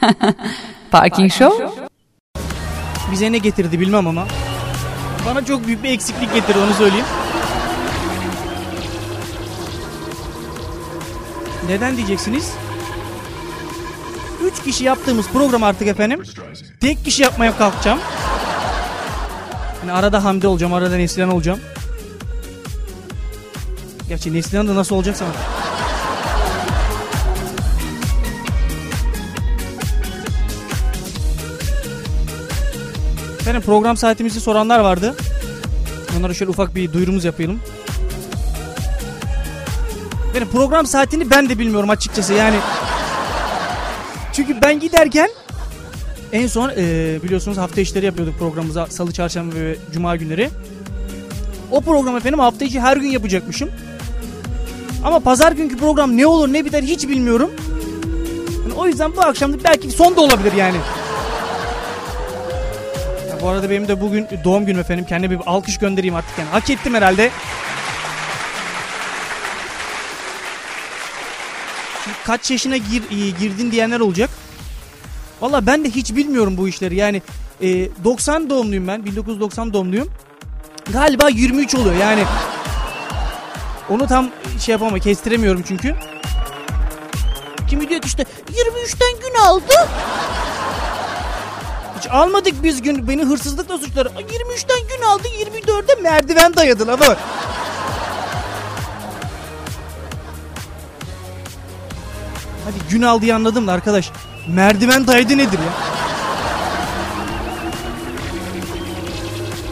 Parking Show Bize ne getirdi bilmem ama. Bana çok büyük bir eksiklik getirdi onu söyleyeyim. Neden diyeceksiniz? Üç kişi yaptığımız program artık efendim. Tek kişi yapmaya kalkacağım. Yani arada Hamdi olacağım, arada Neslihan olacağım. Gerçi Neslihan da nasıl olacaksa. Efendim program saatimizi soranlar vardı. Onlara şöyle ufak bir duyurumuz yapalım. Efendim program saatini ben de bilmiyorum açıkçası yani. Çünkü ben giderken en son e, biliyorsunuz hafta işleri yapıyorduk programımıza salı, çarşamba ve cuma günleri. O program efendim hafta içi her gün yapacakmışım. Ama pazar günkü program ne olur ne biter hiç bilmiyorum. Yani o yüzden bu akşam da belki son da olabilir yani. Bu arada benim de bugün doğum günüm efendim. Kendime bir alkış göndereyim artık yani. Hak ettim herhalde. Şimdi kaç yaşına gir, e, girdin diyenler olacak. Valla ben de hiç bilmiyorum bu işleri. Yani e, 90 doğumluyum ben. 1990 doğumluyum. Galiba 23 oluyor yani. Onu tam şey yapamam kestiremiyorum çünkü. Kimi diyor ki işte 23'ten gün aldı. Hiç almadık biz gün beni hırsızlıkla suçları. 23'ten gün aldı 24'e merdiven dayadı ama. Hadi gün aldığı anladım da arkadaş. Merdiven dayadı nedir ya?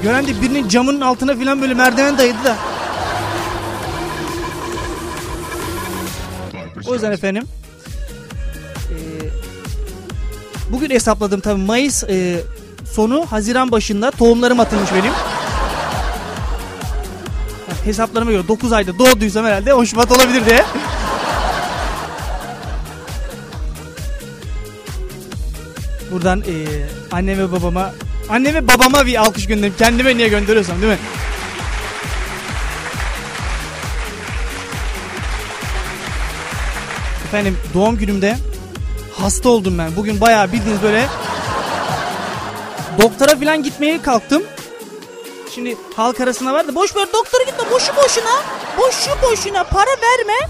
Gören de birinin camının altına falan böyle merdiven dayadı da. O yüzden efendim. Bugün hesapladım tabii Mayıs e, sonu Haziran başında tohumlarım atılmış benim. Hesaplarıma göre 9 ayda doğduysam herhalde 10 Şubat olabilir diye. Buradan e, anne ve babama anne ve babama bir alkış göndereyim. Kendime niye gönderiyorsam değil mi? Efendim doğum günümde hasta oldum ben. Bugün bayağı bildiğiniz böyle doktora falan gitmeye kalktım. Şimdi halk arasına var da boş ver doktora gitme boşu boşuna. Boşu boşuna para verme.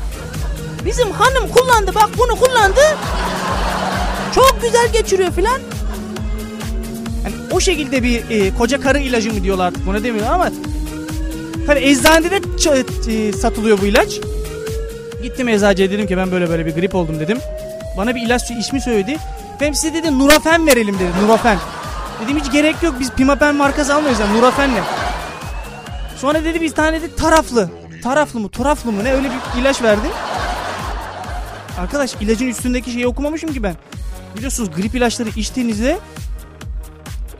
Bizim hanım kullandı bak bunu kullandı. Çok güzel geçiriyor filan. Yani o şekilde bir e, koca karı ilacı mı diyorlar buna demiyor ama hani eczanede de ç- e, satılıyor bu ilaç. Gittim eczacıya dedim ki ben böyle böyle bir grip oldum dedim. Bana bir ilaç ismi söyledi. Ben size dedi Nurafen verelim dedi. Nurafen. Dedim hiç gerek yok biz Pimapen markası almıyoruz yani Nurafen'le. Sonra dedi bir tane de taraflı. Taraflı mı turaflı mı ne öyle bir ilaç verdi. Arkadaş ilacın üstündeki şeyi okumamışım ki ben. Biliyorsunuz grip ilaçları içtiğinizde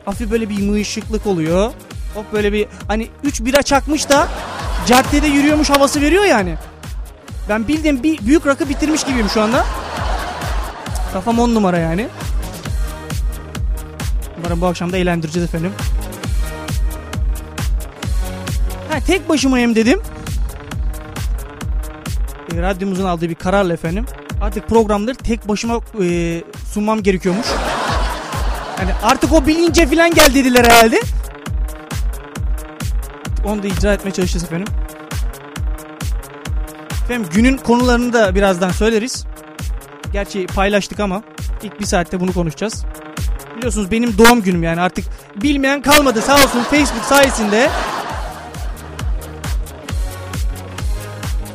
hafif böyle bir mıyışıklık oluyor. Hop böyle bir hani 3 bira çakmış da caddede yürüyormuş havası veriyor yani. Ben bildiğim bir büyük rakı bitirmiş gibiyim şu anda. Kafam on numara yani. Umarım bu akşam da eğlendireceğiz efendim. Ha, tek başımayım dedim. E, radyomuzun aldığı bir kararla efendim. Artık programları tek başıma e, sunmam gerekiyormuş. Yani artık o bilince falan gel dediler herhalde. Onu da icra etmeye çalışacağız efendim. Efendim günün konularını da birazdan söyleriz. Gerçi paylaştık ama ilk bir saatte bunu konuşacağız. Biliyorsunuz benim doğum günüm yani artık bilmeyen kalmadı sağ olsun Facebook sayesinde.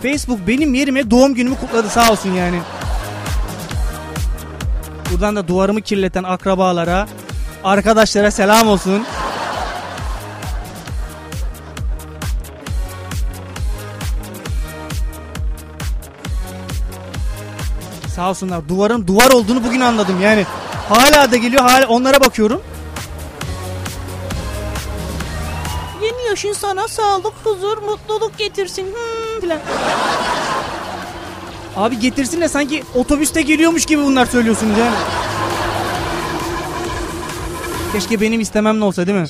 Facebook benim yerime doğum günümü kutladı sağ olsun yani. Buradan da duvarımı kirleten akrabalara, arkadaşlara selam olsun. Sağ olsunlar. Duvarın duvar olduğunu bugün anladım yani. Hala da geliyor hala onlara bakıyorum. Yeni yaşın sana sağlık, huzur, mutluluk getirsin. Hmm, filan. Abi getirsin de sanki otobüste geliyormuş gibi bunlar söylüyorsunuz yani. Keşke benim istemem ne olsa değil mi?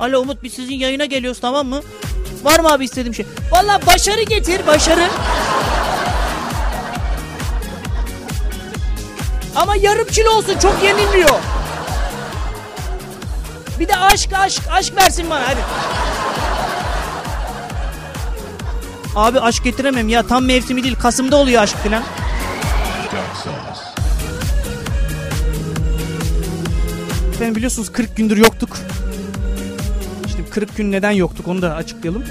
Alo Umut biz sizin yayına geliyoruz tamam mı? Var mı abi istediğim şey? Valla başarı getir başarı. Ama yarım kilo olsun çok yenilmiyor. Bir de aşk aşk aşk versin bana hadi. Abi aşk getiremem ya tam mevsimi değil Kasım'da oluyor aşk filan. Efendim biliyorsunuz 40 gündür yoktuk. İşte 40 gün neden yoktuk onu da açıklayalım.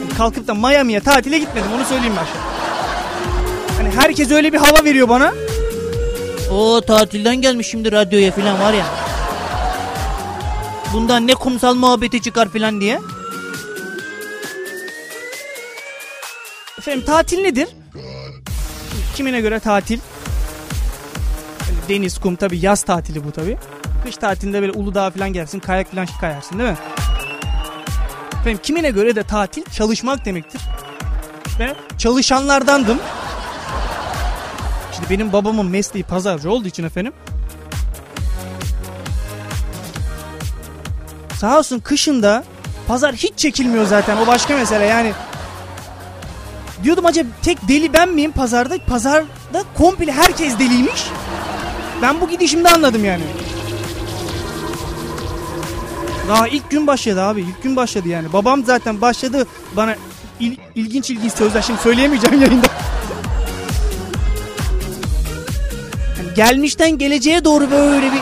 Yani kalkıp da Miami'ye tatile gitmedim onu söyleyeyim başta. Hani herkes öyle bir hava veriyor bana. O tatilden gelmiş şimdi radyoya filan var ya. Bundan ne kumsal muhabbeti çıkar filan diye. Efendim tatil nedir? Kimine göre tatil? Deniz, kum tabi yaz tatili bu tabi. Kış tatilinde böyle Uludağ falan gelsin, kayak falan kayarsın değil mi? Efendim kimine göre de tatil çalışmak demektir. Ben çalışanlardandım. Şimdi benim babamın mesleği pazarcı olduğu için efendim. Sağ olsun kışında pazar hiç çekilmiyor zaten o başka mesele yani. Diyordum acaba tek deli ben miyim pazarda? Pazarda komple herkes deliymiş. Ben bu gidişimde anladım yani. Daha ilk gün başladı abi. ilk gün başladı yani. Babam zaten başladı bana il, ilginç ilginç sözler. Şimdi söyleyemeyeceğim yayında. Yani gelmişten geleceğe doğru böyle bir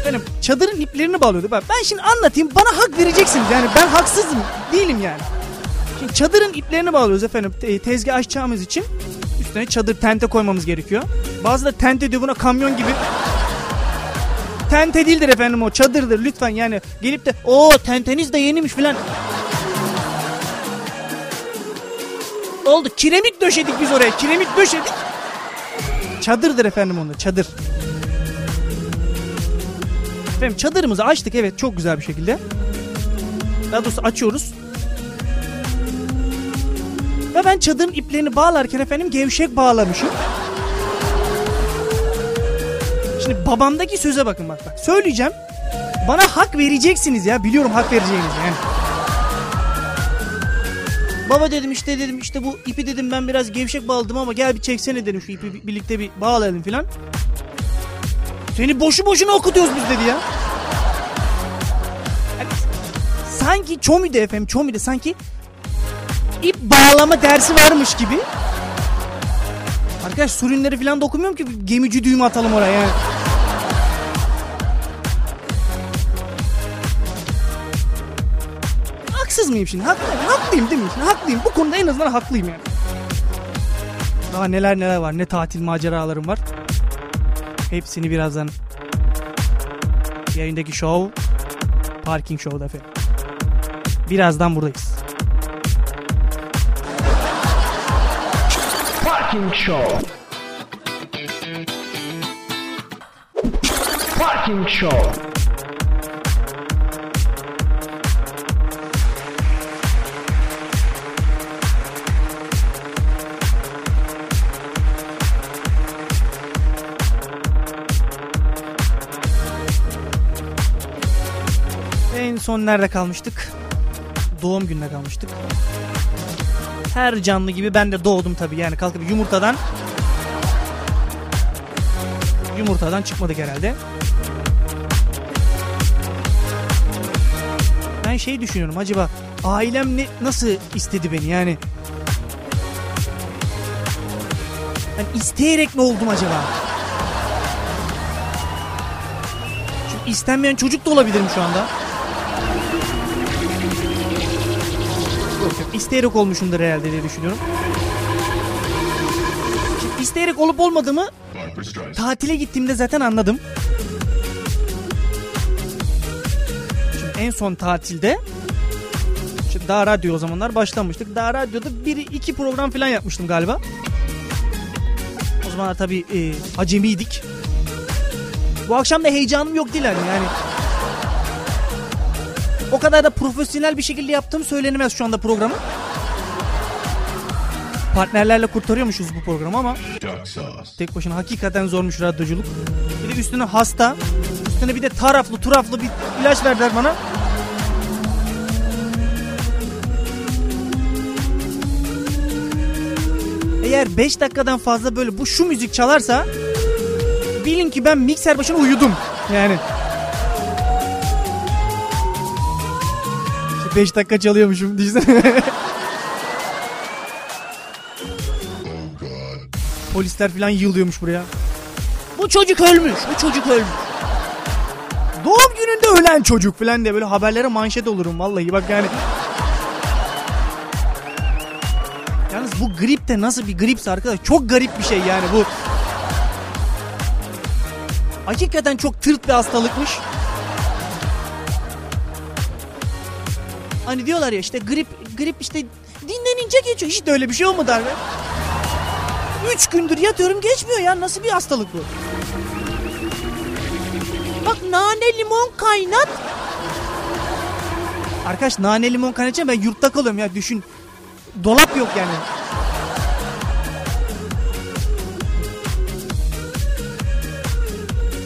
Efendim çadırın iplerini bağlıyordu. Bak ben şimdi anlatayım bana hak vereceksiniz. Yani ben haksızım değilim yani. Çadırın iplerini bağlıyoruz efendim te- tezgah açacağımız için. Üstüne çadır tente koymamız gerekiyor. Bazı da tente diyor buna kamyon gibi. Tente değildir efendim o çadırdır lütfen yani gelip de o tenteniz de yenimiş filan. Oldu kiremit döşedik biz oraya kiremit döşedik. Çadırdır efendim onda çadır. Efendim çadırımızı açtık evet çok güzel bir şekilde. Daha doğrusu açıyoruz. Ve ben çadırın iplerini bağlarken efendim gevşek bağlamışım. Şimdi babamdaki söze bakın bak bak. Söyleyeceğim. Bana hak vereceksiniz ya. Biliyorum hak vereceğiniz yani. Baba dedim işte dedim işte bu ipi dedim ben biraz gevşek bağladım ama gel bir çeksene dedim şu ipi birlikte bir bağlayalım filan. Seni boşu boşuna okutuyoruz biz dedi ya. Yani sanki Çomi'de efendim Çomi'de sanki ip bağlama dersi varmış gibi. Arkadaş surünleri falan da okumuyorum ki gemici düğümü atalım oraya yani. Haksız mıyım şimdi? Haklıyım, haklıyım değil mi? Şimdi haklıyım. Bu konuda en azından haklıyım yani. Daha neler neler var. Ne tatil maceralarım var. Hepsini birazdan yayındaki show Parking Show'da efendim. Birazdan buradayız. Parking Show. Parking Show. En son nerede kalmıştık? Doğum gününe kalmıştık. Her canlı gibi ben de doğdum tabii yani kalkıp yumurtadan yumurtadan çıkmadık herhalde. Ben şey düşünüyorum acaba ailem ne, nasıl istedi beni yani ben isteyerek ne oldum acaba? Çünkü istenmeyen çocuk da olabilirim şu anda. İsteyerek olmuşumdur herhalde diye düşünüyorum. Şimdi isteyerek olup olmadığımı tatile gittiğimde zaten anladım. Şimdi en son tatilde şimdi daha radyo o zamanlar başlamıştık. Daha radyoda bir iki program falan yapmıştım galiba. O zamanlar tabii e, acemiydik. Bu akşam da heyecanım yok değil hani yani. O kadar da profesyonel bir şekilde yaptığım söylenemez şu anda programı. Partnerlerle kurtarıyormuşuz bu programı ama tek başına hakikaten zormuş radyoculuk. Bir de üstüne hasta, üstüne bir de taraflı turaflı bir ilaç verdiler bana. Eğer 5 dakikadan fazla böyle bu şu müzik çalarsa bilin ki ben mikser başına uyudum. Yani 5 dakika çalıyormuşum düşünsene. Polisler falan yığılıyormuş buraya. Bu çocuk ölmüş, bu çocuk ölmüş. Doğum gününde ölen çocuk falan diye böyle haberlere manşet olurum vallahi bak yani. Yalnız bu grip de nasıl bir gripse arkadaş çok garip bir şey yani bu. Hakikaten çok tırt bir hastalıkmış. Hani diyorlar ya işte grip grip işte dinlenince geçiyor. Hiç de öyle bir şey olmadı abi. Üç gündür yatıyorum geçmiyor ya. Nasıl bir hastalık bu? Bak nane limon kaynat. Arkadaş nane limon kaynatacağım ben yurtta kalıyorum ya düşün. Dolap yok yani.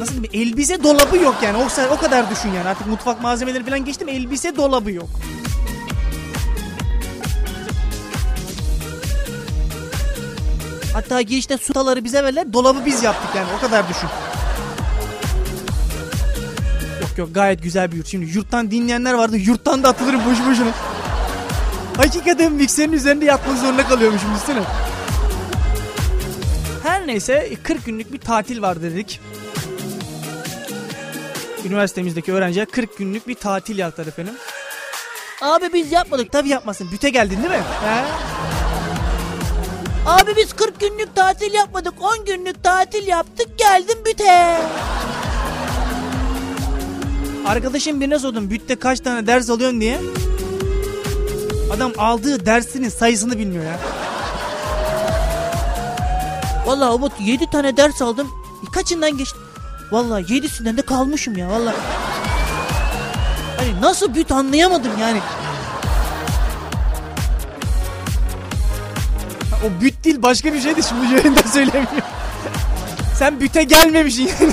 Nasıl diyeyim elbise dolabı yok yani o, o kadar düşün yani artık mutfak malzemeleri falan geçtim elbise dolabı yok. Hatta girişte sutaları bize verler dolabı biz yaptık yani o kadar düşün. Yok yok gayet güzel bir yurt. Şimdi yurttan dinleyenler vardı yurttan da atılırım boşu boşuna. Hakikaten mikserin üzerinde yatmak zorunda kalıyormuşum üstüne. Her neyse 40 günlük bir tatil var dedik. Üniversitemizdeki öğrenciler 40 günlük bir tatil yaptılar efendim. Abi biz yapmadık tabii yapmasın. Büte geldin değil mi? He? Abi biz 40 günlük tatil yapmadık. 10 günlük tatil yaptık. Geldim büte. Arkadaşım birine sordum bütte kaç tane ders alıyorsun diye. Adam aldığı dersinin sayısını bilmiyor ya. Vallahi Umut 7 tane ders aldım. Kaçından geçtim? Vallahi 7'sinden de kalmışım ya vallahi. Hani nasıl büt anlayamadım yani. O büt değil başka bir şeydi şimdi yayında söylemiyor. Sen büte gelmemişsin yani.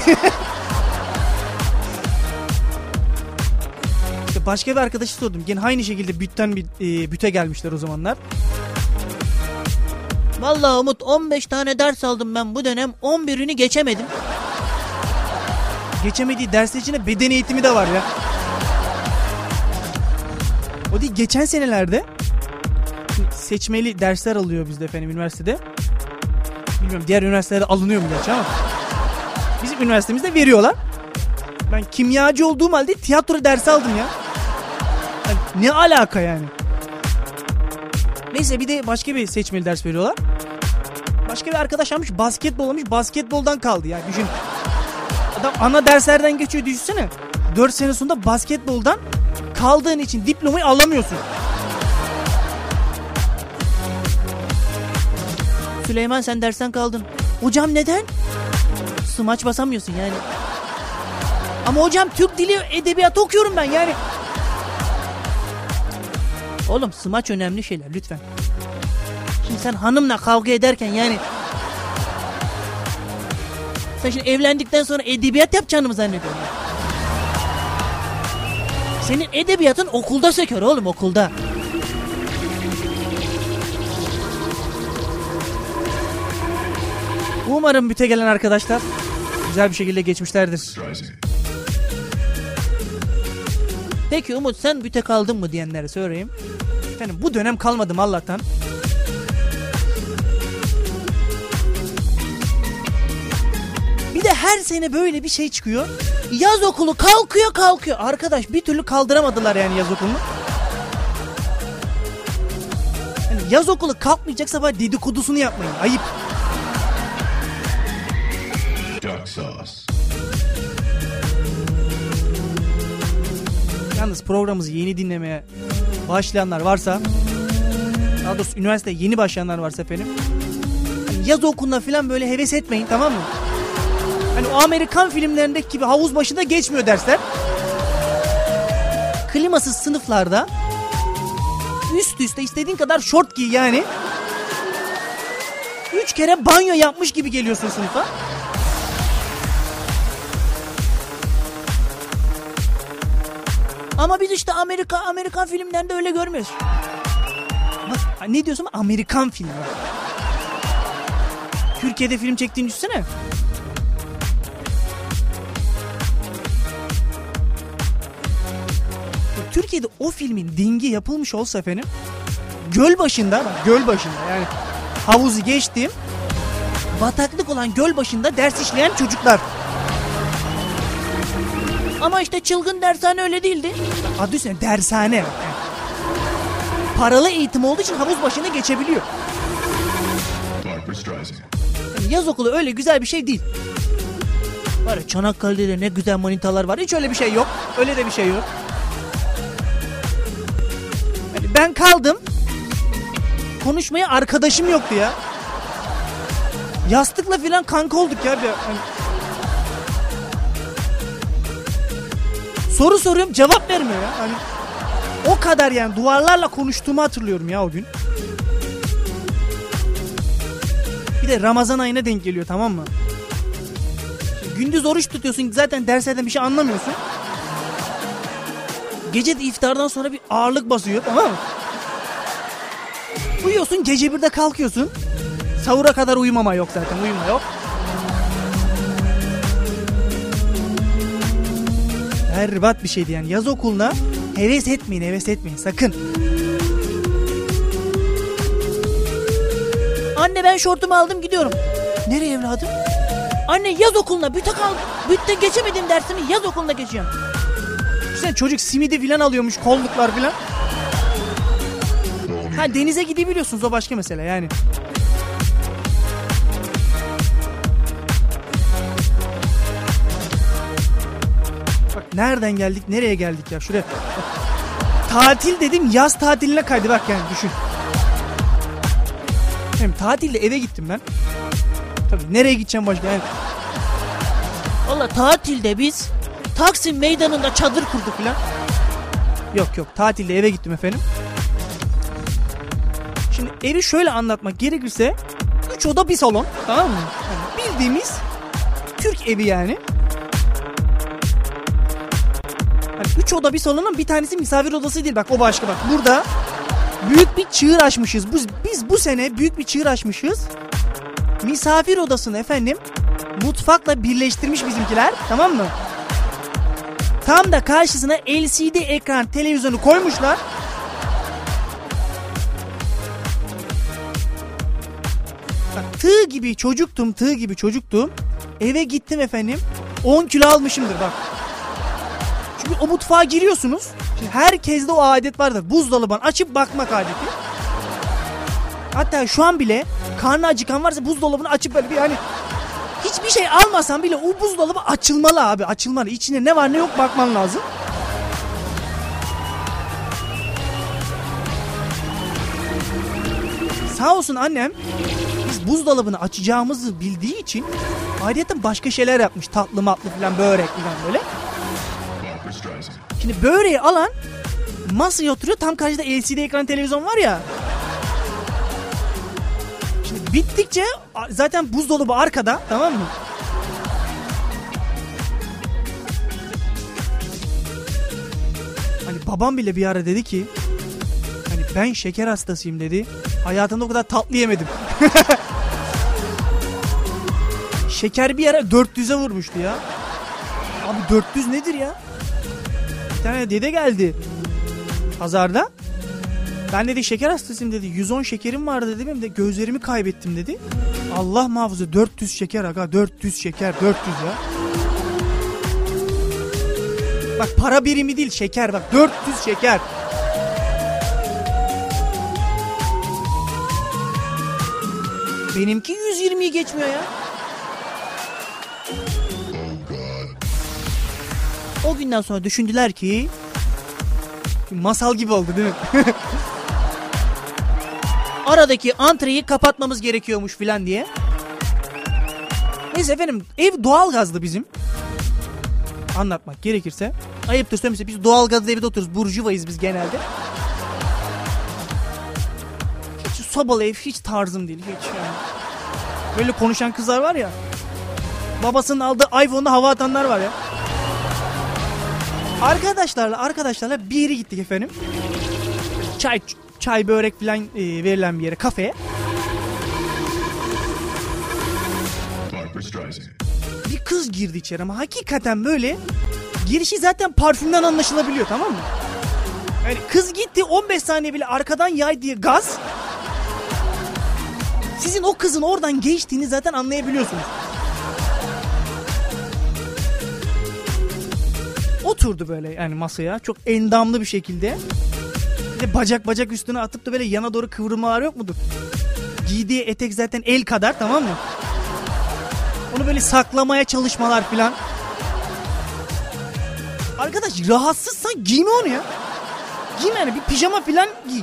işte başka bir arkadaşı sordum. Gene aynı şekilde bütten bir e, büte gelmişler o zamanlar. Vallahi Umut 15 tane ders aldım ben bu dönem 11'ini geçemedim. Geçemediği ders içine beden eğitimi de var ya. O değil geçen senelerde seçmeli dersler alıyor bizde efendim üniversitede. Bilmiyorum diğer üniversitelerde alınıyor mu gerçi ama. Bizim üniversitemizde veriyorlar. Ben kimyacı olduğum halde tiyatro dersi aldım ya. Yani ne alaka yani? Neyse bir de başka bir seçmeli ders veriyorlar. Başka bir arkadaş almış basketbol almış basketboldan kaldı yani düşün. Adam ana derslerden geçiyor düşünsene. 4 sene sonunda basketboldan kaldığın için diplomayı alamıyorsun. Süleyman sen dersten kaldın. Hocam neden? Smaç basamıyorsun yani. Ama hocam Türk dili edebiyatı okuyorum ben yani. Oğlum smaç önemli şeyler lütfen. Şimdi sen hanımla kavga ederken yani... Sen şimdi evlendikten sonra edebiyat yapacağını mı zannediyorsun? Senin edebiyatın okulda söker oğlum okulda. Umarım büte gelen arkadaşlar güzel bir şekilde geçmişlerdir. Peki Umut sen büte kaldın mı diyenlere söyleyeyim. Efendim bu dönem kalmadım Allah'tan. Bir de her sene böyle bir şey çıkıyor. Yaz okulu kalkıyor kalkıyor. Arkadaş bir türlü kaldıramadılar yani yaz okulunu. Yani yaz okulu kalkmayacaksa bari dedikodusunu yapmayın. Ayıp. Sauce. Yalnız programımızı yeni dinlemeye başlayanlar varsa daha doğrusu üniversite yeni başlayanlar varsa efendim yaz okuluna falan böyle heves etmeyin tamam mı? Hani o Amerikan filmlerindeki gibi havuz başında geçmiyor dersler. Klimasız sınıflarda üst üste istediğin kadar şort giy yani. Üç kere banyo yapmış gibi geliyorsun sınıfa. Ama biz işte Amerika Amerikan filmlerinde öyle görmüyoruz. Bak ne diyorsun Amerikan filmi. Türkiye'de film çektiğini düşünsene. Türkiye'de o filmin dingi yapılmış olsa efendim göl başında bak göl başında yani havuzu geçtim bataklık olan göl başında ders işleyen çocuklar. Ama işte çılgın dershane öyle değildi. Adı üstüne dershane. Yani paralı eğitim olduğu için havuz başına geçebiliyor. Yani yaz okulu öyle güzel bir şey değil. Var ya Çanakkale'de de ne güzel manitalar var. Hiç öyle bir şey yok. Öyle de bir şey yok. Yani ben kaldım. Konuşmaya arkadaşım yoktu ya. Yastıkla filan kanka olduk ya. Bir, Soru soruyorum cevap vermiyor ya. Hani o kadar yani duvarlarla konuştuğumu hatırlıyorum ya o gün. Bir de Ramazan ayına denk geliyor tamam mı? Gündüz oruç tutuyorsun zaten derslerden bir şey anlamıyorsun. Gece de iftardan sonra bir ağırlık basıyor tamam mı? Uyuyorsun gece birde kalkıyorsun. Sahura kadar uyumama yok zaten uyuma yok. Berbat bir şeydi yani yaz okuluna heves etmeyin heves etmeyin sakın. Anne ben şortumu aldım gidiyorum. Nereye evladım? Anne yaz okuluna büte kaldım. Bütte geçemedim dersimi yaz okuluna geçiyorum. Sen çocuk simidi filan alıyormuş kolluklar filan. Ha denize gidebiliyorsunuz o başka mesele yani. Nereden geldik nereye geldik ya şuraya. Tatil dedim yaz tatiline kaydı bak yani düşün. Hem tatilde eve gittim ben. Tabii nereye gideceğim başka yani. Valla tatilde biz Taksim meydanında çadır kurduk filan. Yok yok tatilde eve gittim efendim. Şimdi evi şöyle anlatmak gerekirse 3 oda bir salon tamam mı? Yani bildiğimiz Türk evi yani. 3 oda bir salonun bir tanesi misafir odası değil bak o başka bak. Burada büyük bir çığır açmışız. Biz, biz bu sene büyük bir çığır açmışız. Misafir odasını efendim mutfakla birleştirmiş bizimkiler tamam mı? Tam da karşısına LCD ekran televizyonu koymuşlar. Bak, tığ gibi çocuktum tığ gibi çocuktum. Eve gittim efendim 10 kilo almışımdır bak. Çünkü o mutfağa giriyorsunuz. Şimdi herkeste o adet vardır. Buzdolabını açıp bakmak adeti. Hatta şu an bile karnı acıkan varsa buzdolabını açıp böyle bir hani hiçbir şey almasan bile o buzdolabı açılmalı abi açılmalı. İçinde ne var ne yok bakman lazım. Sağ olsun annem biz buzdolabını açacağımızı bildiği için ayrıca başka şeyler yapmış. Tatlı matlı falan börek falan böyle. Şimdi böreği alan masaya oturuyor. Tam karşıda LCD ekran televizyon var ya. Şimdi bittikçe zaten buzdolabı arkada tamam mı? Hani babam bile bir ara dedi ki hani ben şeker hastasıyım dedi. Hayatımda o kadar tatlı yemedim. şeker bir ara 400'e vurmuştu ya. Abi 400 nedir ya? Tane dede geldi pazarda. Ben dedi şeker hastasıyım dedi. 110 şekerim var dedi. Benim de gözlerimi kaybettim dedi. Allah muhafaza 400 şeker aga 400 şeker 400 ya. Bak para birimi değil şeker bak 400 şeker. Benimki 120'yi geçmiyor ya. O günden sonra düşündüler ki masal gibi oldu değil mi? Aradaki antreyi kapatmamız gerekiyormuş filan diye. Neyse efendim ev doğal gazlı bizim. Anlatmak gerekirse. Ayıptır söylemesi biz doğal gazlı evde oturuyoruz. Burjuvayız biz genelde. Hiç sobalı ev hiç tarzım değil hiç yani. Böyle konuşan kızlar var ya. Babasının aldığı iPhone'da hava atanlar var ya. Arkadaşlarla arkadaşlarla bir yere gittik efendim. Çay çay börek falan e, verilen bir yere kafeye. kız girdi içeri ama hakikaten böyle girişi zaten parfümden anlaşılabiliyor tamam mı? Yani kız gitti 15 saniye bile arkadan yay diye gaz. Sizin o kızın oradan geçtiğini zaten anlayabiliyorsunuz. Oturdu böyle yani masaya çok endamlı bir şekilde. Bir de bacak bacak üstüne atıp da böyle yana doğru kıvrılmalar yok mudur? Giydiği etek zaten el kadar tamam mı? Onu böyle saklamaya çalışmalar filan. Arkadaş rahatsızsan giyme onu ya. Giyme yani bir pijama filan giy.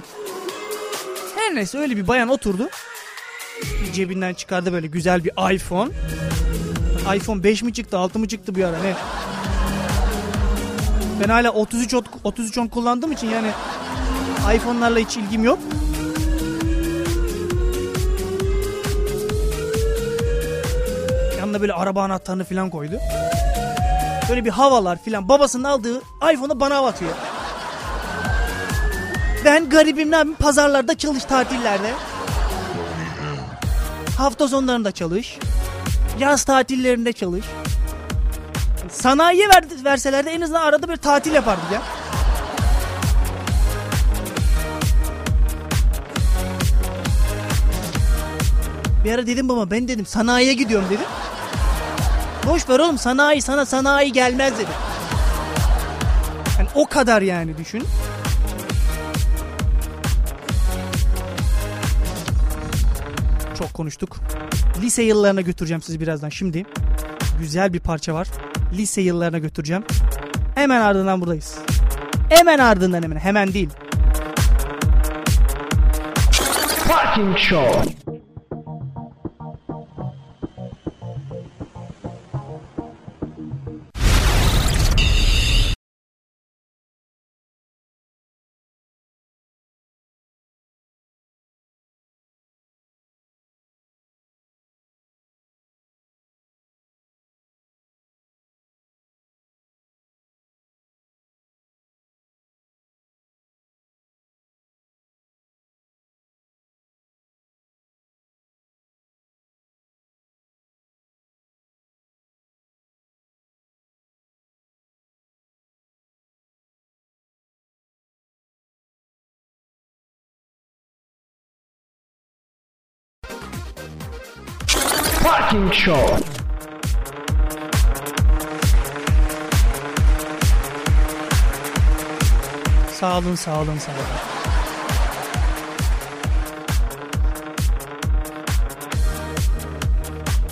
Her neyse öyle bir bayan oturdu. Bir cebinden çıkardı böyle güzel bir iPhone. iPhone 5 mi çıktı 6 mı çıktı bir ara ne? Ben hala 33 ot- 33 10 kullandığım için yani iPhone'larla hiç ilgim yok. Yanına böyle araba anahtarını falan koydu. Böyle bir havalar filan babasının aldığı iPhone'u bana hava atıyor. Ben garibim ne yapayım pazarlarda çalış tatillerde. Hafta sonlarında çalış. Yaz tatillerinde çalış. Sanayiye ver, verseler de en azından arada bir tatil yapardık ya. Bir ara dedim baba ben dedim sanayiye gidiyorum dedim. Boş ver oğlum sanayi sana sanayi gelmez dedim. Yani o kadar yani düşün. Çok konuştuk. Lise yıllarına götüreceğim sizi birazdan. Şimdi güzel bir parça var. Lise yıllarına götüreceğim. Hemen ardından buradayız. Hemen ardından hemen. Hemen değil. Parking Show. Parking Show. Sağ olun, sağ olun, sağ olun.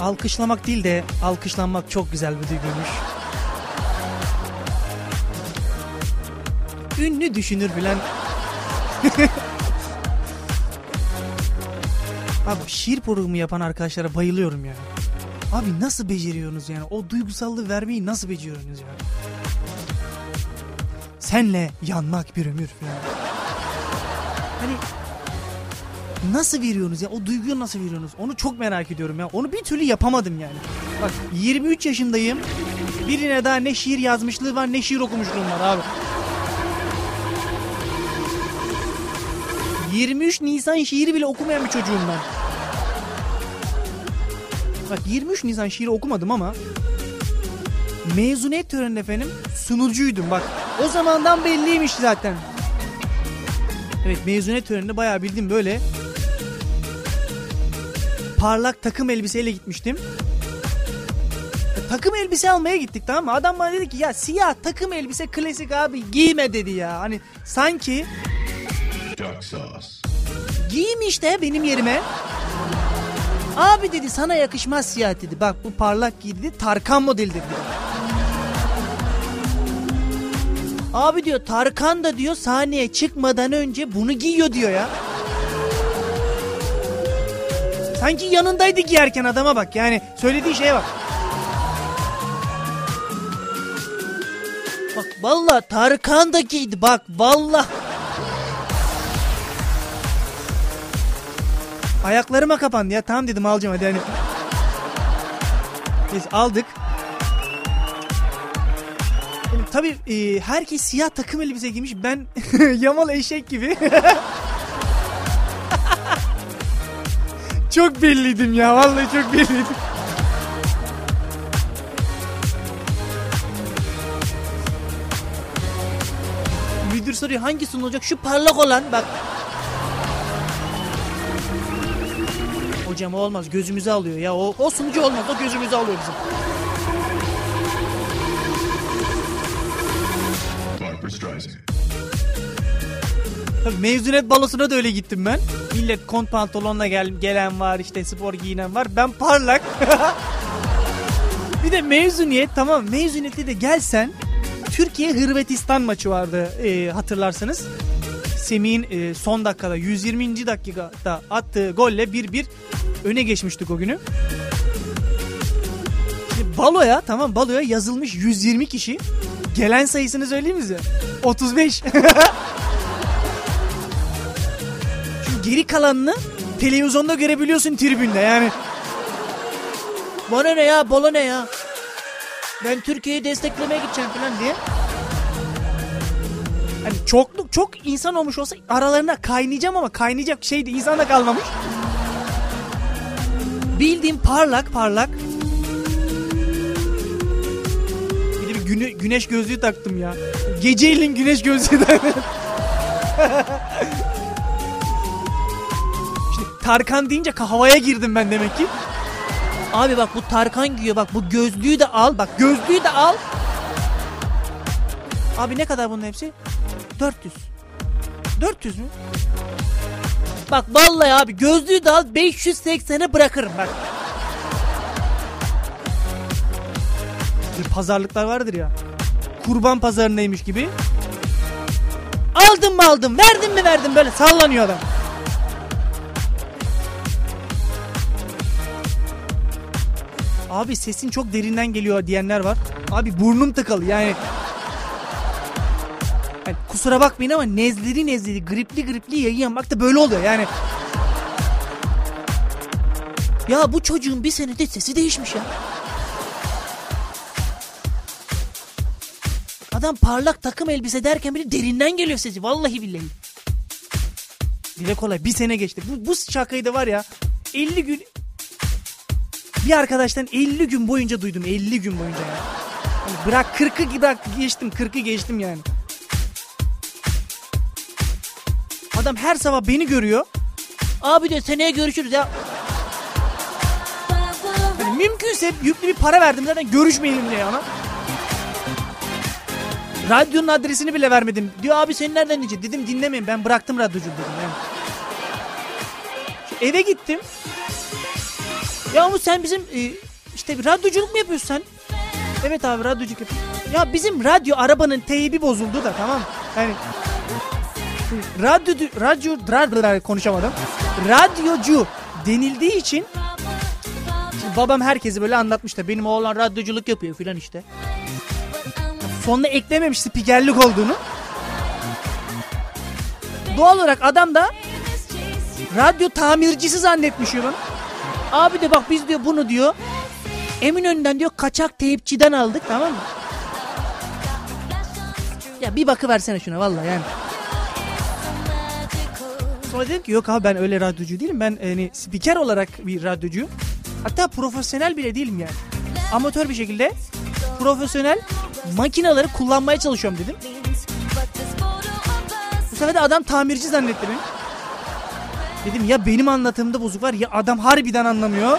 Alkışlamak değil de alkışlanmak çok güzel bir duyguymuş. Ünlü düşünür bilen. Abi şiir programı yapan arkadaşlara bayılıyorum yani. Abi nasıl beceriyorsunuz yani? O duygusallığı vermeyi nasıl beceriyorsunuz yani? Senle yanmak bir ömür falan. Hani nasıl veriyorsunuz ya? O duyguyu nasıl veriyorsunuz? Onu çok merak ediyorum ya. Onu bir türlü yapamadım yani. Bak 23 yaşındayım. Birine daha ne şiir yazmışlığı var ne şiir okumuşluğum var abi. 23 Nisan şiiri bile okumayan bir çocuğum ben. Bak 23 Nisan şiiri okumadım ama mezuniyet töreninde efendim sunucuydum bak. O zamandan belliymiş zaten. Evet mezuniyet töreninde bayağı bildim böyle parlak takım elbiseyle gitmiştim. E, Takım elbise almaya gittik tamam mı? Adam bana dedi ki ya siyah takım elbise klasik abi giyme dedi ya. Hani sanki giyim işte benim yerime. Abi dedi sana yakışmaz siyah dedi. Bak bu parlak giy dedi. Tarkan modeli dedi. Abi diyor Tarkan da diyor sahneye çıkmadan önce bunu giyiyor diyor ya. Sanki yanındaydı giyerken adama bak yani söylediği şeye bak. Bak valla Tarkan da giydi bak valla. Ayaklarıma kapandı ya. Tamam dedim alacağım hadi hani. Biz aldık. Yani, tabii e, herkes siyah takım elbise giymiş. Ben yamal eşek gibi. çok belliydim ya. Vallahi çok belliydim. Müdür soruyor hangi sunulacak? Şu parlak olan bak Hocam o olmaz gözümüzü alıyor ya o, o sunucu olmaz o gözümüzü alıyor bizim. Tabii mezuniyet balosuna da öyle gittim ben. Millet kont pantolonla gel, gelen var işte spor giyinen var. Ben parlak. bir de mezuniyet tamam mezuniyete de gelsen Türkiye Hırvatistan maçı vardı e, hatırlarsanız. Semih'in e, son dakikada 120. dakikada attığı golle 1-1 öne geçmiştik o günü. Şimdi baloya tamam baloya yazılmış 120 kişi. Gelen sayısını söyleyeyim size? 35. Çünkü geri kalanını televizyonda görebiliyorsun tribünde yani. Bana ne ya bala ne ya? Ben Türkiye'yi desteklemeye gideceğim falan diye. Hani çokluk çok insan olmuş olsa aralarına kaynayacağım ama kaynayacak şey de insan da kalmamış. Bildiğim parlak parlak. Bir de bir güne- güneş gözlüğü taktım ya. Geceyle güneş gözlüğü taktım. Şimdi Tarkan deyince havaya girdim ben demek ki. Abi bak bu Tarkan giyiyor bak bu gözlüğü de al bak gözlüğü de al. Abi ne kadar bunun hepsi? 400. 400 mü? Bak vallahi abi gözlüğü de al 580'e bırakırım bak. Bir pazarlıklar vardır ya. Kurban pazarındaymış gibi. Aldım mı aldım verdim mi verdim böyle sallanıyor adam. Abi sesin çok derinden geliyor diyenler var. Abi burnum tıkalı yani. Kusura bakmayın ama nezleri nezleri gripli gripli yayın yapmak da böyle oluyor yani. Ya bu çocuğun bir senede sesi değişmiş ya. Adam parlak takım elbise derken bile derinden geliyor sesi. Vallahi billahi. Dile kolay. Bir sene geçti. Bu, bu şakayı da var ya 50 gün bir arkadaştan 50 gün boyunca duydum. 50 gün boyunca ya. Yani bırak 40'ı bırak geçtim 40'ı geçtim yani. Adam her sabah beni görüyor. Abi de seneye görüşürüz ya. Hani mümkünse yüklü bir para verdim zaten görüşmeyelim diye ona. Radyonun adresini bile vermedim. Diyor abi sen nereden diyeceksin? Dedim dinlemeyin ben bıraktım radyocu dedim. Yani. Eve gittim. Ya ama sen bizim e, işte bir radyoculuk mu yapıyorsun sen? Evet abi radyoculuk yapıyorum. Ya bizim radyo arabanın teybi bozuldu da tamam. Yani radyo radyo radyo konuşamadım. Radyocu denildiği için babam herkesi böyle anlatmış da benim oğlan radyoculuk yapıyor filan işte. Sonuna eklememiş spikerlik olduğunu. Doğal olarak adam da radyo tamircisi zannetmiş bana. Abi de bak biz diyor bunu diyor Eminönü'nden diyor kaçak teyipçiden aldık tamam mı? Ya bir bakı versene şuna vallahi yani. Sonra dedim ki yok abi ben öyle radyocu değilim. Ben hani spiker olarak bir radyocuyum. Hatta profesyonel bile değilim yani. Amatör bir şekilde profesyonel makinaları kullanmaya çalışıyorum dedim. Bu sefer de adam tamirci zannetti beni. Dedim ya benim anlatımda bozuk var ya adam harbiden anlamıyor.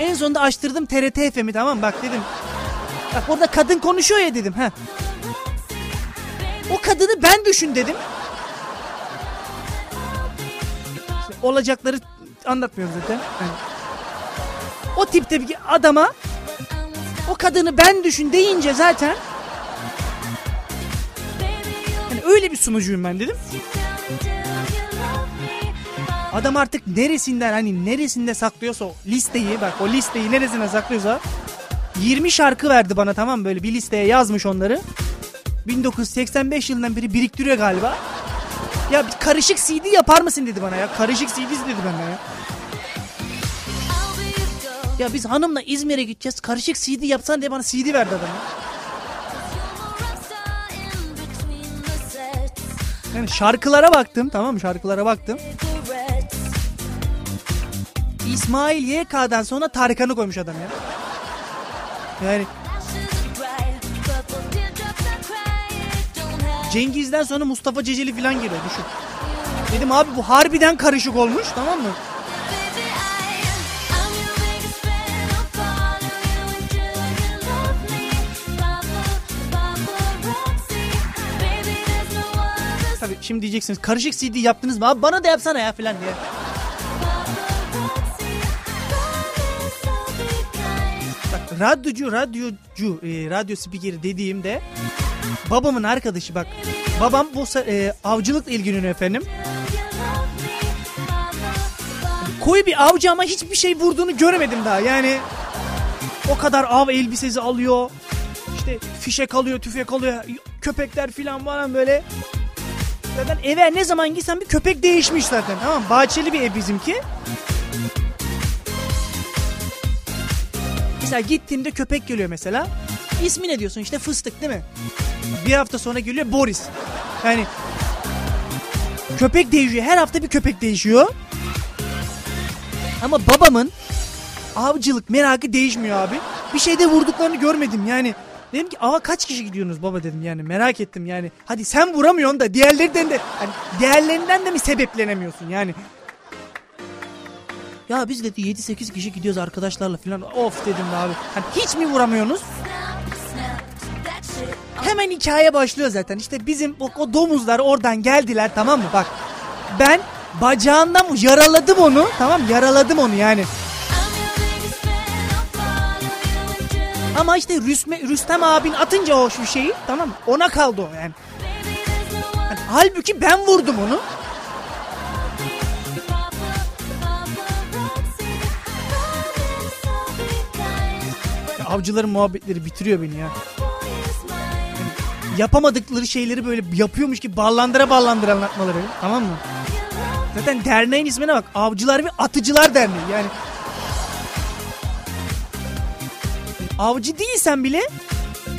En sonunda açtırdım TRT FM'i tamam bak dedim. Bak orada kadın konuşuyor ya dedim. Heh. O kadını ben düşün dedim. Olacakları anlatmıyorum zaten. Yani o tipte bir adama o kadını ben düşün deyince zaten hani öyle bir sunucuyum ben dedim. Adam artık neresinden hani neresinde saklıyorsa o listeyi bak o listeyi neresine saklıyorsa 20 şarkı verdi bana tamam böyle bir listeye yazmış onları. 1985 yılından beri biriktiriyor galiba. Ya karışık CD yapar mısın dedi bana ya. Karışık CD dedi bana ya. Ya biz hanımla İzmir'e gideceğiz. Karışık CD yapsan diye bana CD verdi adam. ya. Yani şarkılara baktım tamam mı şarkılara baktım. İsmail YK'dan sonra Tarkan'ı koymuş adam ya. Yani Cengiz'den sonra Mustafa Ceceli falan geliyor düşün. Dedim abi bu harbiden karışık olmuş tamam mı? Tabii şimdi diyeceksiniz karışık CD yaptınız mı abi bana da yapsana ya falan diye. Bak radyocu radyocu e, radyo spikeri dediğimde babamın arkadaşı bak. Babam bu e, avcılıkla ilgileniyor efendim. Koyu bir avcı ama hiçbir şey vurduğunu göremedim daha. Yani o kadar av elbisesi alıyor. İşte fişek alıyor, tüfek alıyor. Köpekler falan falan böyle. Zaten eve ne zaman gitsem bir köpek değişmiş zaten. Tamam? Bahçeli bir ev bizimki. Mesela gittiğimde köpek geliyor mesela. İsmi ne diyorsun işte fıstık değil mi? Bir hafta sonra geliyor Boris. Yani köpek değişiyor. Her hafta bir köpek değişiyor. Ama babamın avcılık merakı değişmiyor abi. Bir şeyde vurduklarını görmedim yani. Dedim ki ava kaç kişi gidiyorsunuz baba dedim yani merak ettim yani. Hadi sen vuramıyorsun da diğerlerinden de hani diğerlerinden de mi sebeplenemiyorsun yani. Ya biz dedi 7-8 kişi gidiyoruz arkadaşlarla falan. Of dedim be abi. Hani hiç mi vuramıyorsunuz? Hemen hikaye başlıyor zaten. İşte bizim o, o domuzlar oradan geldiler tamam mı? Bak ben bacağından yaraladım onu tamam yaraladım onu yani. Ama işte Rüsme, Rüstem abin atınca o şu şeyi tamam? Ona kaldı o yani. Hani halbuki ben vurdum onu. Ya avcıların muhabbetleri bitiriyor beni ya. Yapamadıkları şeyleri böyle yapıyormuş gibi ballandıra ballandıra anlatmaları tamam mı? Zaten derneğin ismine bak. Avcılar ve Atıcılar Derneği yani. Avcı değilsen bile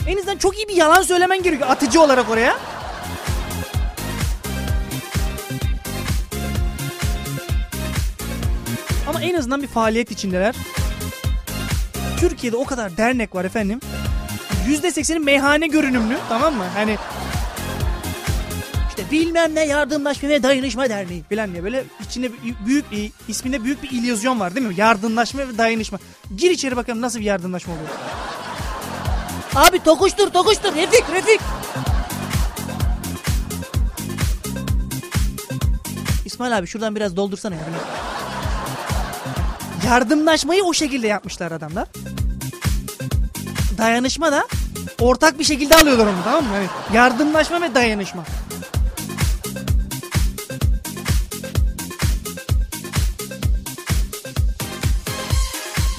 en azından çok iyi bir yalan söylemen gerekiyor atıcı olarak oraya. Ama en azından bir faaliyet içindeler. Türkiye'de o kadar dernek var efendim. %80'i meyhane görünümlü tamam mı? Hani işte bilmem ne yardımlaşma ve dayanışma derneği falan diye böyle içinde büyük bir isminde büyük bir illüzyon var değil mi? Yardımlaşma ve dayanışma. Gir içeri bakalım nasıl bir yardımlaşma oluyor. Abi tokuştur tokuştur Refik Refik. İsmail abi şuradan biraz doldursana ya. Yardımlaşmayı o şekilde yapmışlar adamlar. Dayanışma da ortak bir şekilde alıyorlar onu tamam mı? Hani yardımlaşma ve dayanışma.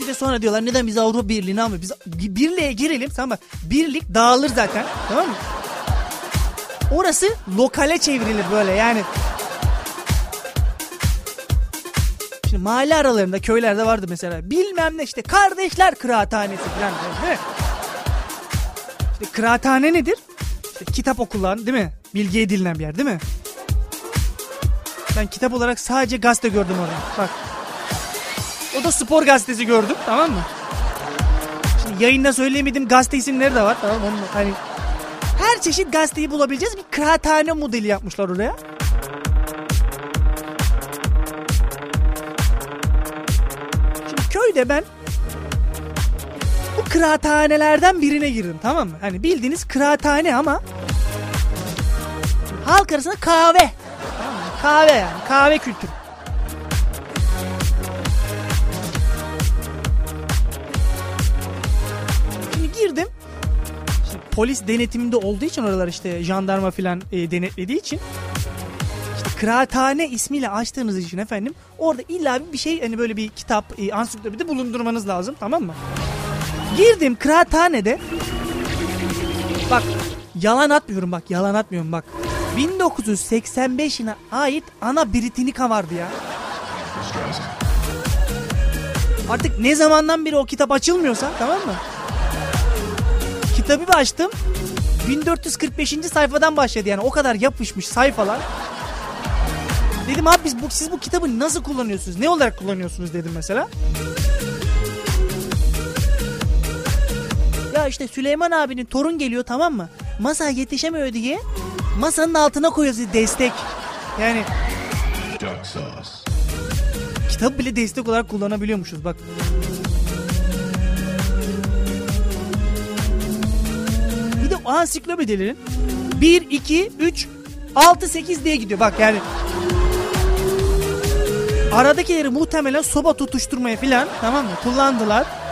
Bir de sonra diyorlar neden biz Avrupa Birliği'ne almıyor? Biz birliğe girelim tamam mı? Birlik dağılır zaten tamam mı? Orası lokale çevrilir böyle yani. Şimdi mahalle aralarında köylerde vardı mesela. Bilmem ne işte kardeşler kıraathanesi falan değil mi? İşte kıraathane nedir? İşte kitap okulan değil mi? Bilgi edinilen bir yer değil mi? Ben kitap olarak sadece gazete gördüm orada. Bak. O da spor gazetesi gördüm tamam mı? Şimdi yayında söyleyemediğim gazete isimleri de var tamam mı? Hani her çeşit gazeteyi bulabileceğiz bir kıraathane modeli yapmışlar oraya. Şimdi köyde ben bu kıraathanelerden birine girdim tamam mı? Hani bildiğiniz kıraathane ama halk arasında kahve. Kahve yani kahve kültürü. Şimdi girdim. Şimdi polis denetiminde olduğu için oralar işte jandarma filan e, denetlediği için kıraathane ismiyle açtığınız için efendim orada illa bir şey hani böyle bir kitap e, ansiklopedi bulundurmanız lazım tamam mı? Girdim kıraathanede bak yalan atmıyorum bak yalan atmıyorum bak 1985 yılına ait ana Britannica vardı ya. Artık ne zamandan beri o kitap açılmıyorsa tamam mı? Kitabı bir açtım. 1445. sayfadan başladı yani o kadar yapışmış sayfalar. Dedim abi biz bu, siz bu kitabı nasıl kullanıyorsunuz? Ne olarak kullanıyorsunuz dedim mesela. Ya işte Süleyman abinin torun geliyor tamam mı? Masaya yetişemiyor diye masanın altına koyuyoruz destek. Yani kitap bile destek olarak kullanabiliyormuşuz bak. Bir de ansiklopedilerin 1, 2, 3, 6, 8 diye gidiyor. Bak yani aradakileri muhtemelen soba tutuşturmaya filan tamam mı kullandılar.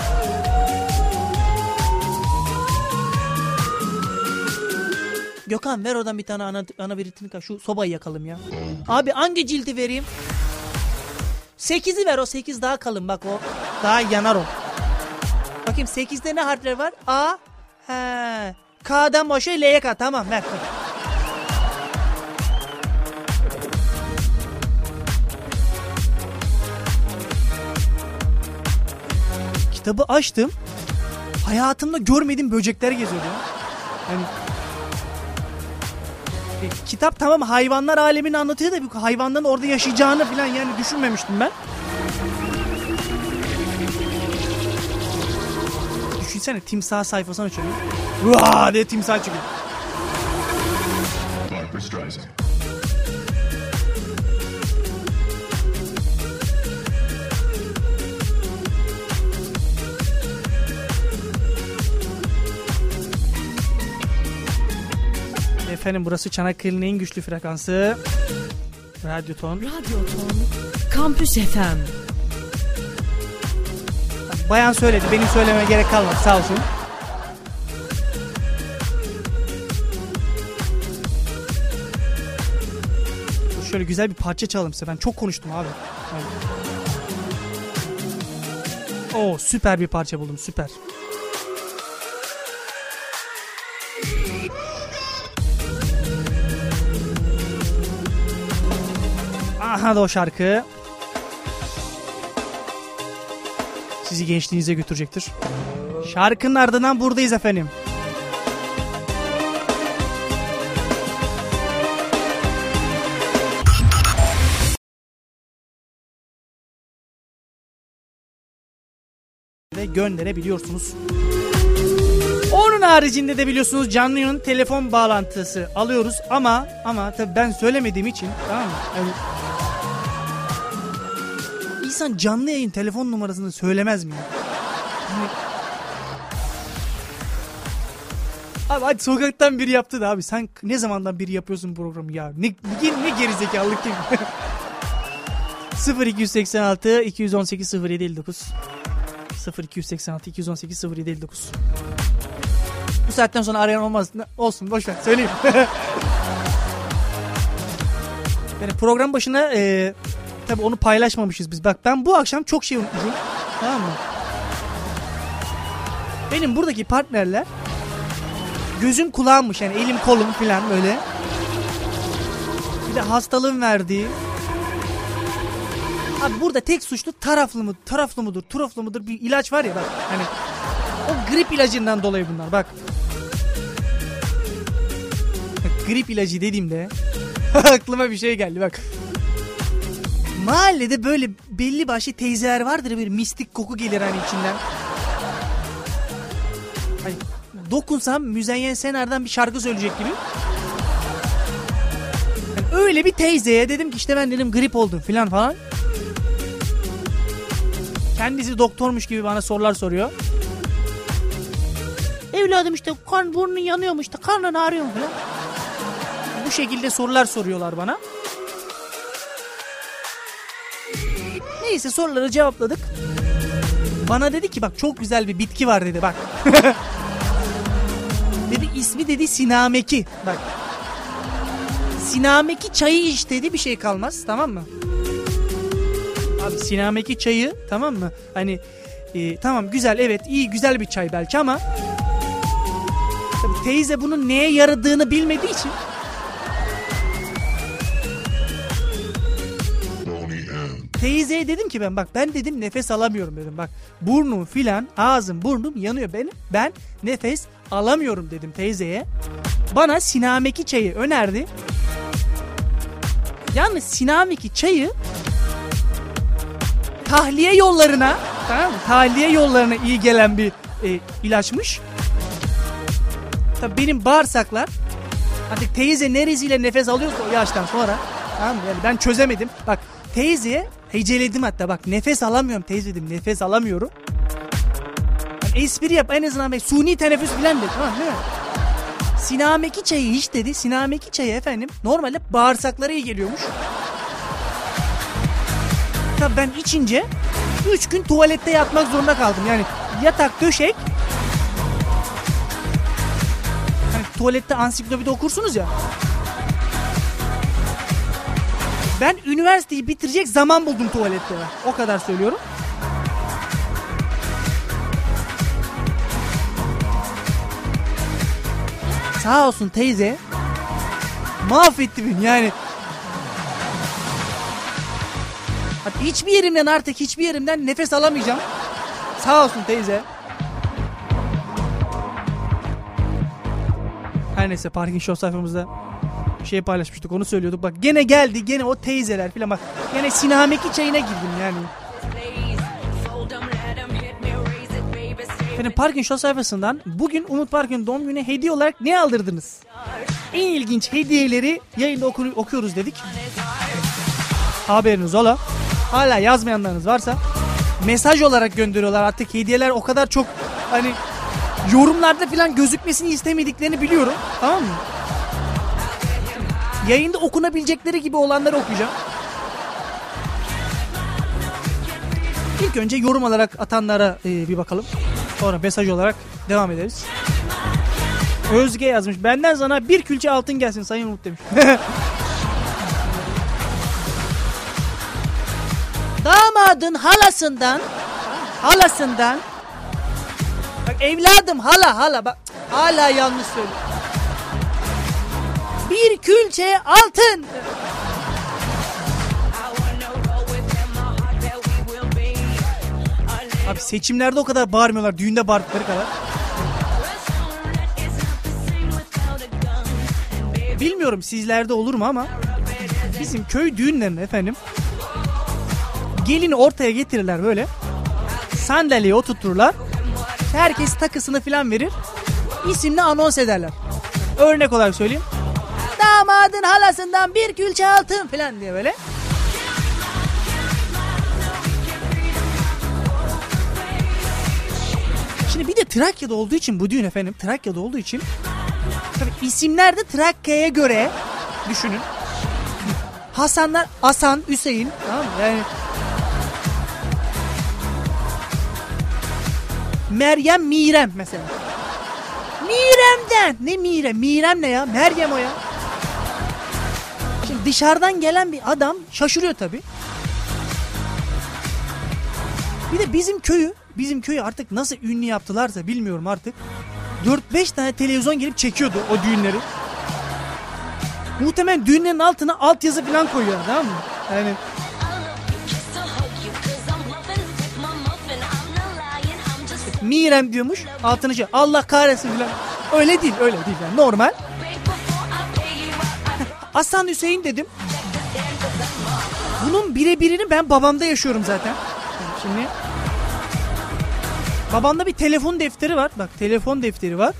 Gökhan ver oradan bir tane ana, ana biritini kal. Şu sobayı yakalım ya. Abi hangi cildi vereyim? 8'i ver o 8 daha kalın bak o. Daha yanar o. Bakayım 8'de ne harfler var? A. He. K'dan başlıyor L'ye kadar. Tamam ver. Kitabı açtım. Hayatımda görmediğim böcekler geziyordu ya. Yani kitap tamam hayvanlar alemini anlatıyor da bu hayvanların orada yaşayacağını falan yani düşünmemiştim ben. Düşünsene timsah sayfasını açıyorum. Vaa diye timsah çıkıyor. Efendim burası Çanakkale'nin en güçlü frekansı. Radyo ton. Radyo Ton Kampüs FM Bayan söyledi. Benim söylememe gerek kalmadı sağ olsun. Şöyle güzel bir parça çalalım size. Ben çok konuştum abi. Evet. Oo süper bir parça buldum süper. Aha da o şarkı. Sizi gençliğinize götürecektir. Şarkının ardından buradayız efendim. Ve gönderebiliyorsunuz. Onun haricinde de biliyorsunuz canlı yayın telefon bağlantısı alıyoruz ama ama tabii ben söylemediğim için tamam mı? Yani İnsan canlı yayın telefon numarasını söylemez mi? ya? Yani- Abi hadi sokaktan biri yaptı da abi sen ne zamandan biri yapıyorsun programı ya? Ne, ne, ne gerizekalılık mi? 0286 218 0759 0286 218 0759 Bu saatten sonra arayan olmaz. Olsun boş söyleyeyim. yani program başına e, tabi onu paylaşmamışız biz. Bak ben bu akşam çok şey unutmuşum. tamam mı? Benim buradaki partnerler gözüm kulağımmış yani elim kolum falan böyle. Bir de hastalığın verdiği. Abi burada tek suçlu taraflı mı, taraflı mıdır, turaflı mıdır bir ilaç var ya bak. Hani o grip ilacından dolayı bunlar bak. Bak, grip ilacı dediğimde aklıma bir şey geldi bak. Mahallede böyle belli başlı teyzeler vardır böyle mistik koku gelir hani içinden. Hani dokunsam Müzeyyen Senar'dan bir şarkı söyleyecek gibi. Yani öyle bir teyzeye dedim ki işte ben dedim grip oldum filan falan. Kendisi doktormuş gibi bana sorular soruyor. Evladım işte kan burnun yanıyormuş işte karnın ağrıyor falan. Bu şekilde sorular soruyorlar bana. Neyse soruları cevapladık. Bana dedi ki bak çok güzel bir bitki var dedi bak. dedi ismi dedi sinameki. Bak. Sinameki çayı iç dedi bir şey kalmaz tamam mı? Abi sinameki çayı tamam mı? Hani e, tamam güzel evet iyi güzel bir çay belki ama tabii teyze bunun neye yaradığını bilmediği için Teyzeye dedim ki ben bak ben dedim nefes alamıyorum dedim bak burnum filan ağzım burnum yanıyor ben ben nefes alamıyorum dedim teyzeye. Bana sinameki çayı önerdi. Yalnız sinameki çayı tahliye yollarına tamam mı? Tahliye yollarına iyi gelen bir e, ilaçmış. Tabii benim bağırsaklar Artık teyze neresiyle nefes alıyorsa o yaştan sonra. Tamam mı? Yani ben çözemedim. Bak teyzeye heceledim hatta bak nefes alamıyorum teyze dedim nefes alamıyorum. Yani espri yap en azından bir suni teneffüs falan dedi tamam değil mi? Sinameki çayı hiç dedi. Sinameki çayı efendim normalde bağırsaklara iyi geliyormuş. Tabii ben içince 3 gün tuvalette yatmak zorunda kaldım. Yani yatak döşek. Hani tuvalette ansiklopedi okursunuz ya. Ben üniversiteyi bitirecek zaman buldum tuvalette. O kadar söylüyorum. Sağ olsun teyze. Mahvetti beni yani. Hiçbir yerimden artık hiçbir yerimden nefes alamayacağım. Sağ olsun teyze. Her neyse Parking Show sayfamızda şey paylaşmıştık onu söylüyorduk. Bak gene geldi gene o teyzeler filan bak. Gene Sinameki çayına girdim yani. Efendim Parking Show sayfasından bugün Umut Park'ın doğum günü hediye olarak ne aldırdınız? En ilginç hediyeleri yayında oku- okuyoruz dedik. Haberiniz ola. Hala yazmayanlarınız varsa mesaj olarak gönderiyorlar artık hediyeler o kadar çok hani yorumlarda falan gözükmesini istemediklerini biliyorum. Tamam mı? Yayında okunabilecekleri gibi olanları okuyacağım. İlk önce yorum olarak atanlara e, bir bakalım. Sonra mesaj olarak devam ederiz. Özge yazmış. Benden sana bir külçe altın gelsin Sayın Umut demiş. Damadın halasından halasından bak evladım hala hala bak hala yanlış söylüyor. Bir külçe altın. Abi seçimlerde o kadar bağırmıyorlar. Düğünde bağırdıkları kadar. Bilmiyorum sizlerde olur mu ama bizim köy düğünlerinde efendim gelini ortaya getirirler böyle. Sandalyeye oturturlar. Herkes takısını falan verir. İsimle anons ederler. Örnek olarak söyleyeyim. Damadın halasından bir külçe altın falan diye böyle. Şimdi bir de Trakya'da olduğu için bu düğün efendim Trakya'da olduğu için tabii isimler de Trakya'ya göre düşünün. Hasanlar Hasan, Hüseyin tamam mı? Yani Meryem, Mirem mesela. Mirem'den. Ne Mirem? Mirem ne ya? Meryem o ya. Dışarıdan gelen bir adam şaşırıyor tabii. Bir de bizim köyü, bizim köyü artık nasıl ünlü yaptılarsa bilmiyorum artık. 4-5 tane televizyon gelip çekiyordu o düğünleri. Muhtemelen düğünlerin altına altyazı falan koyuyor tamam mı? Yani Mirem diyormuş altını şey Allah kahretsin falan. Öyle değil öyle değil yani normal. Hasan Hüseyin dedim. Bunun birebirini ben babamda yaşıyorum zaten. Şimdi babamda bir telefon defteri var. Bak telefon defteri var.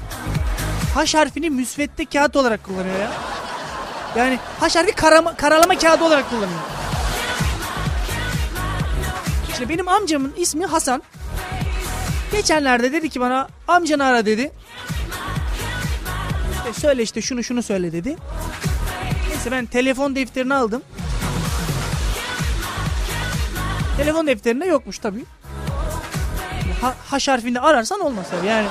H harfini müsvedde kağıt olarak kullanıyor ya. Yani H harfi karama, karalama kağıdı olarak kullanıyor. İşte benim amcamın ismi Hasan. Geçenlerde dedi ki bana amcanı ara dedi. İşte söyle işte şunu şunu söyle dedi. Neyse ben telefon defterini aldım. Telefon defterinde yokmuş tabii. Ha, H harfinde ararsan olmaz tabii yani.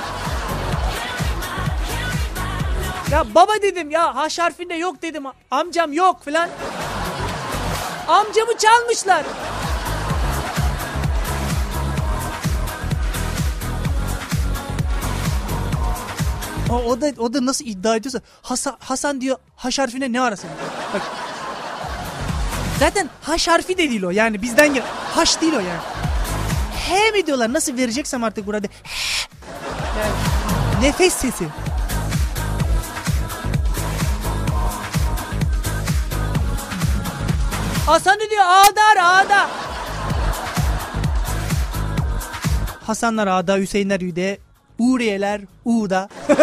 Ya baba dedim ya H harfinde yok dedim. Amcam yok falan. Amcamı çalmışlar. O, o da o da nasıl iddia ediyorsa Hasan, Hasan diyor H harfine ne arasın? Bak. Zaten H harfi de değil o. Yani bizden gel. H değil o yani. H mi diyorlar? Nasıl vereceksem artık burada. H. Yani nefes sesi. Hasan diyor Ağdar Ağda. Hasanlar Ağda, Hüseyinler Yüde, Uğriyeler Uğda.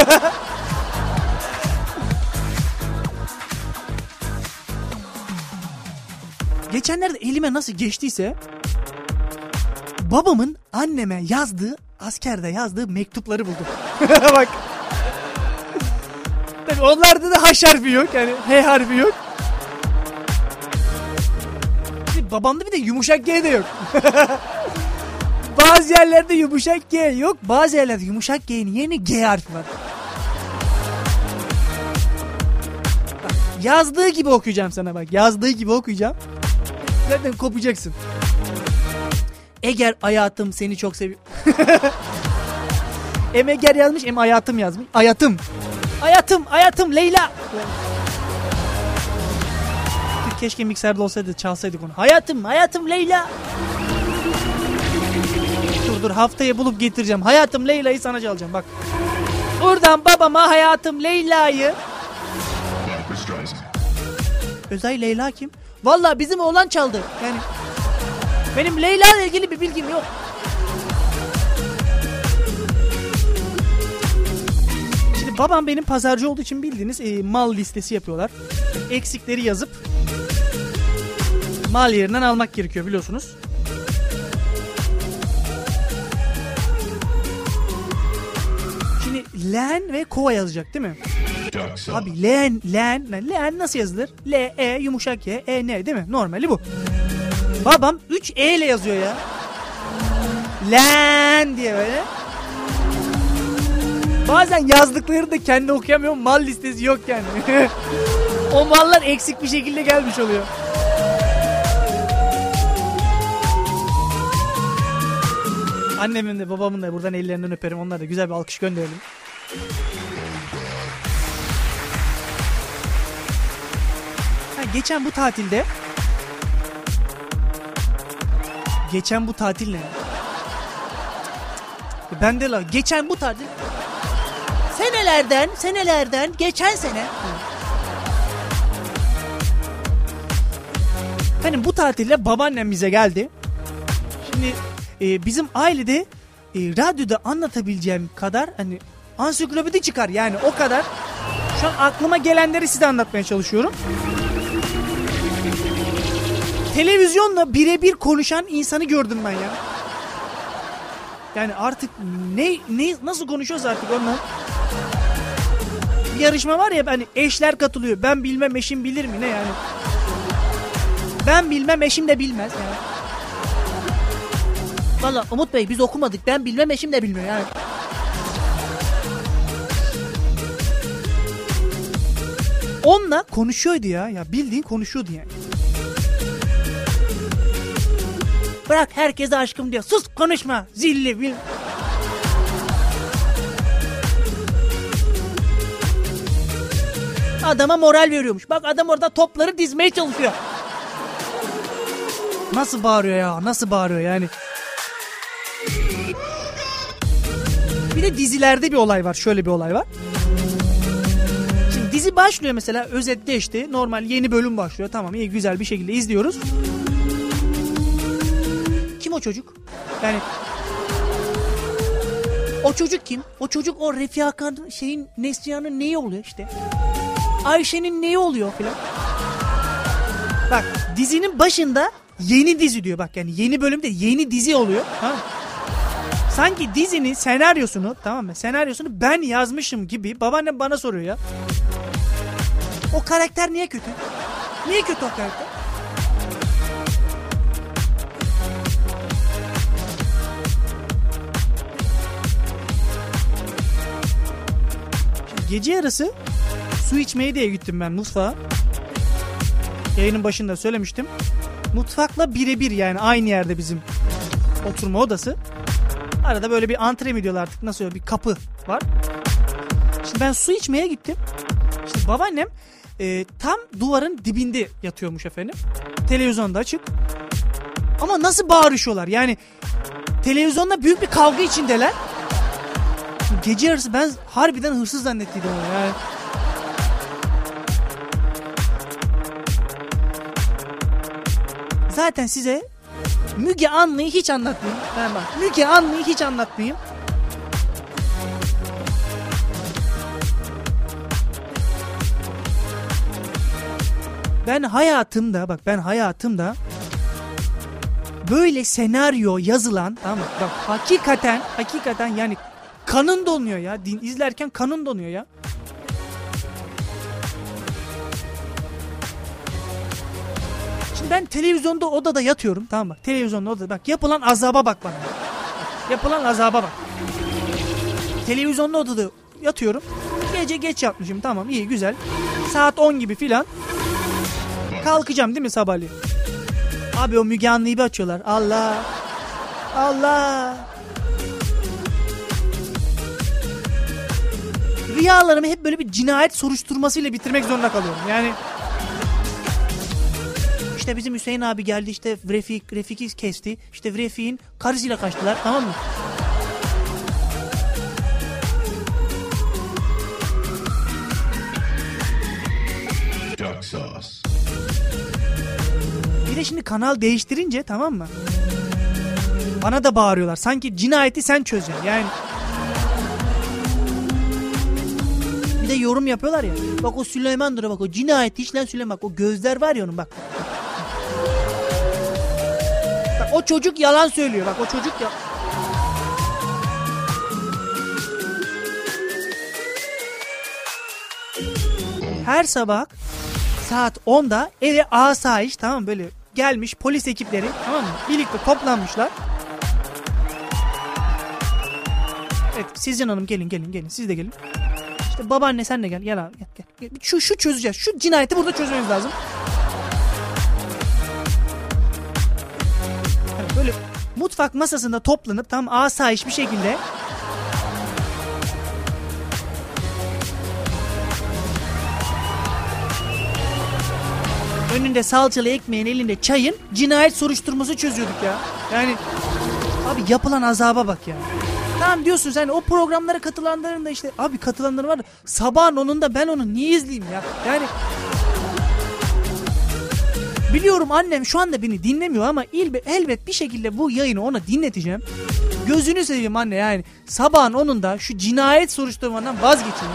Geçenlerde elime nasıl geçtiyse babamın anneme yazdığı askerde yazdığı mektupları buldum. Bak. Tabii onlarda da H harfi yok yani H harfi yok. Babamda bir de yumuşak G de yok. bazı yerlerde yumuşak G yok. Bazı yerlerde yumuşak G'nin yerine G harfi var. Yazdığı gibi okuyacağım sana bak. Yazdığı gibi okuyacağım. Zaten kopacaksın. Eger hayatım seni çok seviyorum. em Eger yazmış em hayatım yazmış. Hayatım. Hayatım hayatım Leyla. Keşke mikserde olsaydı çalsaydık onu. Hayatım hayatım Leyla. Dur haftaya bulup getireceğim. Hayatım Leyla'yı sana çalacağım bak. Buradan babama hayatım Leyla'yı. Özay Leyla kim? Valla bizim oğlan çaldı. Yani benim Leyla ile ilgili bir bilgim yok. Şimdi babam benim pazarcı olduğu için bildiğiniz e, mal listesi yapıyorlar. Eksikleri yazıp mal yerinden almak gerekiyor biliyorsunuz. Len ve kova yazacak değil mi? Abi len, len, len nasıl yazılır? L, E, yumuşak Y, E, N değil mi? Normali bu. Babam 3 E ile yazıyor ya. Len diye böyle. Bazen yazdıkları da kendi okuyamıyorum. Mal listesi yok yani. o mallar eksik bir şekilde gelmiş oluyor. Annemin de babamın da buradan ellerinden öperim. Onlara da güzel bir alkış gönderelim. Ha, geçen bu tatilde Geçen bu tatil ne? Ben de la geçen bu tatil senelerden senelerden geçen sene Hani bu tatilde babaannem bize geldi. Şimdi e, bizim ailede e, radyoda anlatabileceğim kadar hani ansiklopedi çıkar yani o kadar. Şu an aklıma gelenleri size anlatmaya çalışıyorum. Televizyonla birebir konuşan insanı gördüm ben ya. Yani artık ne ne nasıl konuşuyoruz artık onunla? Bir yarışma var ya hani eşler katılıyor. Ben bilmem eşim bilir mi ne yani? Ben bilmem eşim de bilmez yani. Valla Umut Bey biz okumadık. Ben bilmem eşim de bilmiyor yani. Onunla konuşuyordu ya. Ya bildiğin konuşuyordu yani. Bırak herkese aşkım diyor. Sus konuşma. Zilli bil. Adama moral veriyormuş. Bak adam orada topları dizmeye çalışıyor. Nasıl bağırıyor ya? Nasıl bağırıyor yani? Bir de dizilerde bir olay var. Şöyle bir olay var. Dizi başlıyor mesela özette işte normal yeni bölüm başlıyor. Tamam iyi güzel bir şekilde izliyoruz. Kim o çocuk? Yani o çocuk kim? O çocuk o Refiaka'nın şeyin Neslihan'ın neyi oluyor işte? Ayşe'nin neyi oluyor filan? Bak dizinin başında yeni dizi diyor bak yani yeni bölümde yeni dizi oluyor. Mı? Sanki dizinin senaryosunu tamam mı? Senaryosunu ben yazmışım gibi babaannem bana soruyor ya. O karakter niye kötü? Niye kötü o karakter? Gece yarısı su içmeye diye gittim ben mutfağa. Yayının başında söylemiştim. Mutfakla birebir yani aynı yerde bizim oturma odası. Arada böyle bir antre mi diyorlar artık nasıl bir kapı var. Şimdi ben su içmeye gittim. İşte babaannem e, tam duvarın dibinde yatıyormuş efendim. Televizyonda açık. Ama nasıl bağırışıyorlar yani televizyonda büyük bir kavga içindeler. Gece yarısı ben harbiden hırsız zannettiydim onu yani. Zaten size Müge Anlı'yı hiç anlatmayayım. Ben bak Müge Anlı'yı hiç anlatmayayım. Ben hayatımda bak ben hayatımda böyle senaryo yazılan tamam mı? Bak hakikaten hakikaten yani kanın donuyor ya. Din izlerken kanın donuyor ya. Şimdi ben televizyonda odada yatıyorum tamam mı? Televizyonda odada bak yapılan azaba bak bana. Yapılan azaba bak. Televizyonda odada yatıyorum. Gece geç yatmışım tamam iyi güzel. Saat 10 gibi filan. Kalkacağım değil mi sabahleyin? Abi o Müge Anlı'yı bir açıyorlar. Allah. Allah. Rüyalarımı hep böyle bir cinayet soruşturmasıyla bitirmek zorunda kalıyorum. Yani işte bizim Hüseyin abi geldi işte Refik, Refik'i kesti. İşte Refik'in karısıyla kaçtılar tamam mı? Duck sauce. Bir de şimdi kanal değiştirince tamam mı? Bana da bağırıyorlar. Sanki cinayeti sen çözeceksin. Yani Bir de yorum yapıyorlar ya. Bak o Süleyman'dır bak o cinayeti işleyen Süleyman. Bak o gözler var ya onun bak. Bak o çocuk yalan söylüyor. Bak o çocuk ya. Her sabah saat 10'da eve asayiş tamam böyle gelmiş polis ekipleri tamam mı? Birlikte toplanmışlar. Evet Sizin Hanım gelin gelin gelin siz de gelin. İşte babaanne sen de gel gel abi gel, gel. Şu, şu çözeceğiz şu cinayeti burada çözmemiz lazım. Böyle mutfak masasında toplanıp tam asayiş bir şekilde önünde salçalı ekmeğin elinde çayın cinayet soruşturması çözüyorduk ya. Yani abi yapılan azaba bak ya. Tamam diyorsun sen o programlara katılanların da işte abi katılanlar var da sabahın onunda ben onu niye izleyeyim ya? Yani Biliyorum annem şu anda beni dinlemiyor ama ilbe, elbet bir şekilde bu yayını ona dinleteceğim. Gözünü seveyim anne yani sabahın onunda şu cinayet soruşturmadan vazgeçin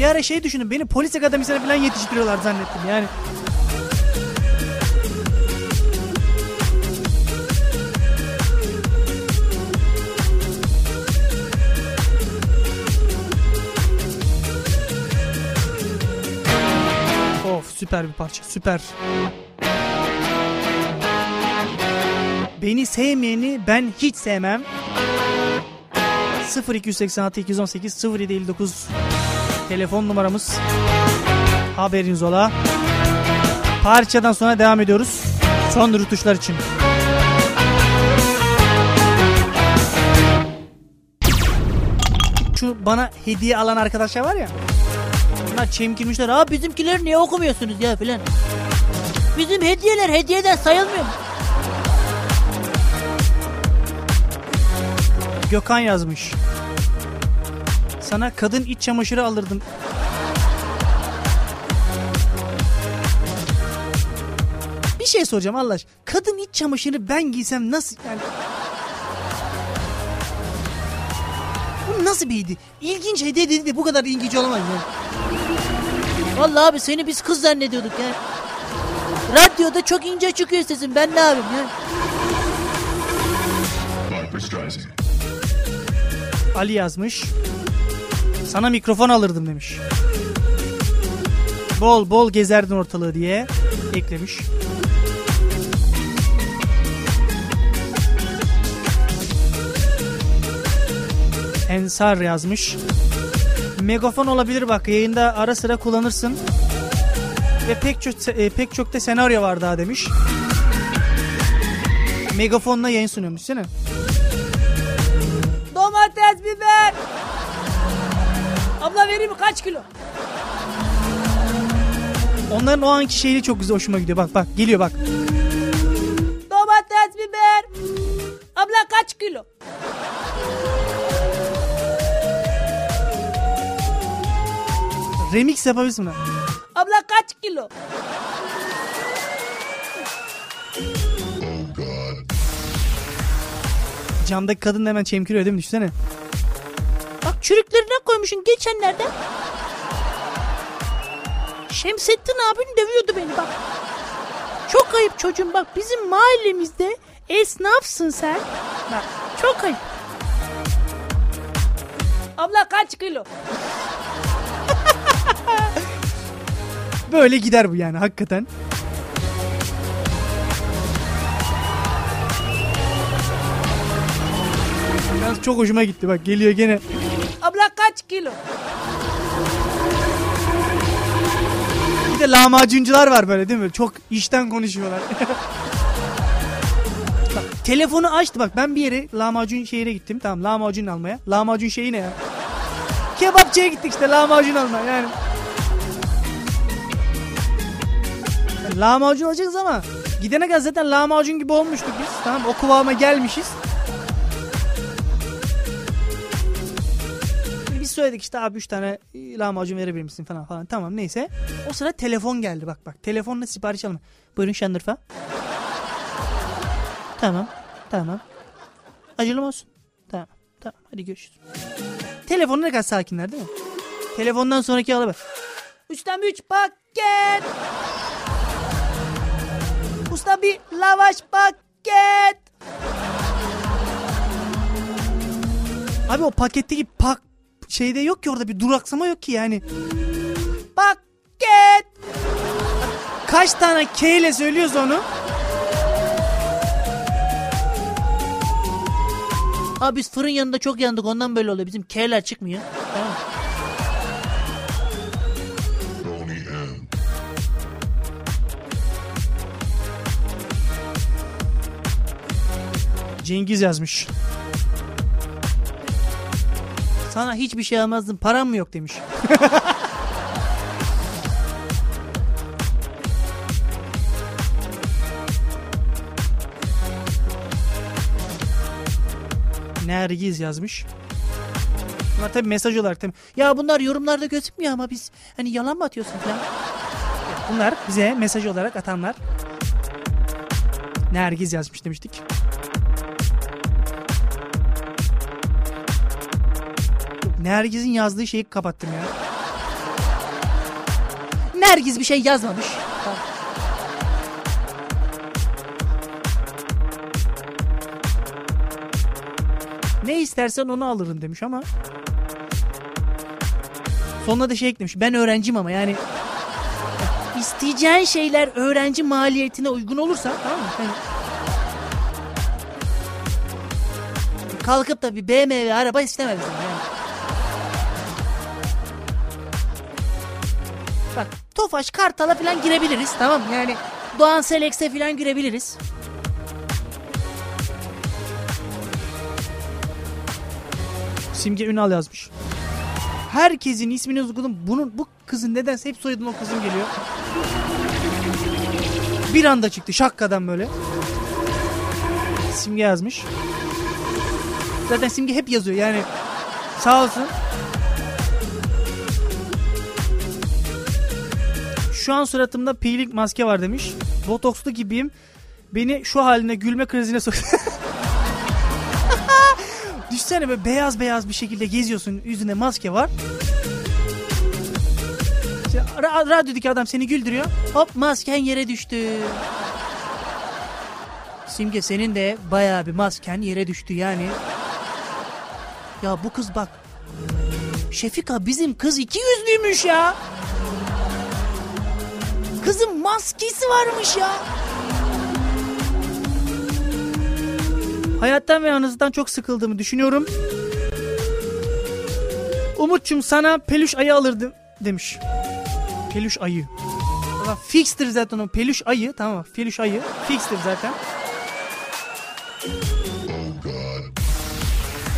Bir ara şey düşünün beni polis akademisine falan yetiştiriyorlar zannettim yani. Of süper bir parça süper. Beni sevmeyeni ben hiç sevmem. 0286 218 0759 telefon numaramız. Haberiniz ola. Parçadan sonra devam ediyoruz. Son rütuşlar için. Şu bana hediye alan arkadaşlar var ya. Bunlar çemkirmişler. Abi bizimkileri niye okumuyorsunuz ya filan. Bizim hediyeler hediyeden sayılmıyor mu? Gökhan yazmış. Sana kadın iç çamaşırı alırdım. Bir şey soracağım Allah aşkına. Kadın iç çamaşırı ben giysem nasıl yani? Bu nasıl bir hediye? İlginç hediye dedi de bu kadar ilginç olamaz yani. Vallahi abi seni biz kız zannediyorduk ya. Radyoda çok ince çıkıyor sesin ben ne yapayım ya? Ali yazmış. Sana mikrofon alırdım demiş. Bol bol gezerdin ortalığı diye eklemiş. Ensar yazmış. Megafon olabilir bak yayında ara sıra kullanırsın. Ve pek çok e, pek çok da senaryo var daha demiş. Megafonla yayın sunuyormuş değil mi? Domates, biber. Abla vereyim mi kaç kilo? Onların o anki şeyi çok güzel hoşuma gidiyor. Bak bak geliyor bak. Domates, biber. Abla kaç kilo? Remix yapabilirsin bunu. Abla kaç kilo? Camdaki kadın da hemen çemkiriyor değil mi? Düşünsene. Bak çürüklerine koymuşsun geçenlerde. Şemsettin abin dövüyordu beni bak. Çok ayıp çocuğum bak bizim mahallemizde esnafsın sen. Bak çok ayıp. Abla kaç kilo? Böyle gider bu yani hakikaten. Yalnız çok hoşuma gitti bak geliyor gene. Abla kaç kilo? Bir de lahmacuncular var böyle değil mi? Çok işten konuşuyorlar. bak telefonu açtı bak ben bir yere lahmacun şehire gittim. Tamam lahmacun almaya. Lahmacun şeyi ne ya? Kebapçıya gittik işte lahmacun almaya yani. Yani lahmacun alacağız ama gidene kadar zaten lahmacun gibi olmuştuk biz. Tamam o kıvama gelmişiz. Söyledik işte abi 3 tane lahmacun verebilir misin falan falan. Tamam neyse. O sıra telefon geldi bak bak. Telefonla sipariş alma. Buyurun Şendırfa. tamam. Tamam. Acılı mı olsun? Tamam. Tamam. Hadi görüşürüz. Telefonu ne kadar sakinler değil mi? Telefondan sonraki alıver. Üçten üç paket. Usta bir lavaş paket. Abi o paketteki pak şeyde yok ki orada bir duraksama yok ki yani. Paket. Kaç tane K ile söylüyoruz onu? Abi biz fırın yanında çok yandık ondan böyle oluyor. Bizim K'ler çıkmıyor. Tamam. Cengiz yazmış. Sana hiçbir şey almazdım. Param mı yok demiş. Nergiz yazmış. Bunlar tabii mesaj olarak tabii. Ya bunlar yorumlarda gözükmüyor ama biz hani yalan mı atıyorsun falan. Bunlar bize mesaj olarak atanlar. Nergiz yazmış demiştik. Nergiz'in yazdığı şeyi kapattım ya. Nergiz bir şey yazmamış. Ne istersen onu alırım demiş ama. Sonuna da şey eklemiş. Ben öğrenciyim ama yani isteyeceğin şeyler öğrenci maliyetine uygun olursa tamam mı? Hani kalkıp da bir BMW araba istemezdim yani. Tofaş Kartal'a falan girebiliriz tamam? Yani Doğan Selex'e falan girebiliriz. Simge Ünal yazmış. Herkesin ismini okudum. Bunun bu kızın nedense hep soyadın o kızın geliyor. Bir anda çıktı şakkadan böyle. Simge yazmış. Zaten Simge hep yazıyor yani. Sağ olsun. Şu an suratımda peeling maske var demiş. Botokslu gibiyim. Beni şu haline gülme krizine sok. Düşsene böyle beyaz beyaz bir şekilde geziyorsun. Yüzünde maske var. İşte ra- radyodaki adam seni güldürüyor. Hop masken yere düştü. Simge senin de bayağı bir masken yere düştü yani. Ya bu kız bak. Şefika bizim kız iki yüzlüymüş ya. Kızın maskesi varmış ya. Hayattan ve yalnızlıktan çok sıkıldığımı düşünüyorum. Umut'cum sana peluş ayı alırdım demiş. Peluş ayı. Ama fixtir zaten o peluş ayı tamam? Peluş ayı fixtir zaten.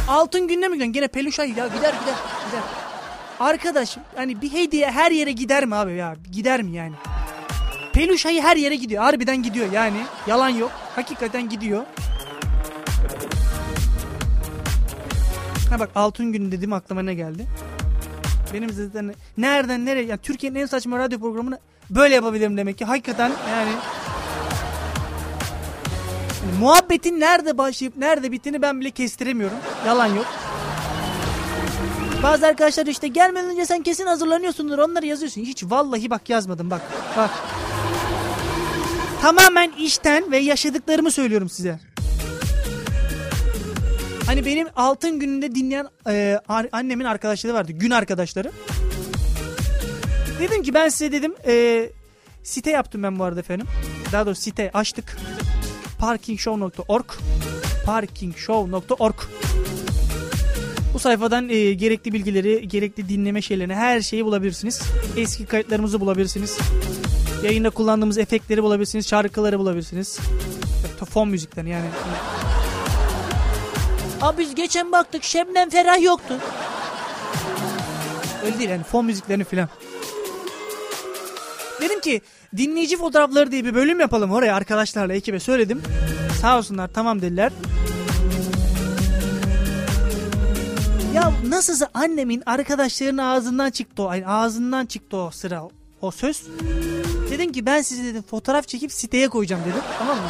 Altın gününe mi gidiyorsun? Gene peluş ayı ya gider gider gider. Arkadaşım hani bir hediye her yere gider mi abi ya? Gider mi yani? Peluş ayı her yere gidiyor. Harbiden gidiyor yani. Yalan yok. Hakikaten gidiyor. Ha bak altın günü dedim aklıma ne geldi? Benim zaten nereden nereye yani Türkiye'nin en saçma radyo programını böyle yapabilirim demek ki. Hakikaten yani Yani muhabbetin nerede başlayıp nerede bittiğini ben bile kestiremiyorum. Yalan yok. Bazı arkadaşlar işte gelmeden önce sen kesin hazırlanıyorsundur onları yazıyorsun. Hiç vallahi bak yazmadım bak. Bak. Tamamen işten ve yaşadıklarımı söylüyorum size. Hani benim altın gününde dinleyen e, annemin arkadaşları vardı. Gün arkadaşları. Dedim ki ben size dedim e, site yaptım ben bu arada efendim. Daha doğrusu site açtık. parkingshow.org parkingshow.org bu sayfadan e, gerekli bilgileri, gerekli dinleme şeylerini, her şeyi bulabilirsiniz. Eski kayıtlarımızı bulabilirsiniz. Yayında kullandığımız efektleri bulabilirsiniz, şarkıları bulabilirsiniz. Fon müziklerini yani. Abi biz geçen baktık Şebnem Ferah yoktu. Öyle değil yani fon müziklerini filan. Dedim ki dinleyici fotoğrafları diye bir bölüm yapalım oraya arkadaşlarla ekibe söyledim. Sağ olsunlar tamam dediler. Ya nasılsa annemin arkadaşlarının ağzından çıktı o. Yani ağzından çıktı o sıra o söz. Dedim ki ben sizi dedim fotoğraf çekip siteye koyacağım dedim. Tamam mı?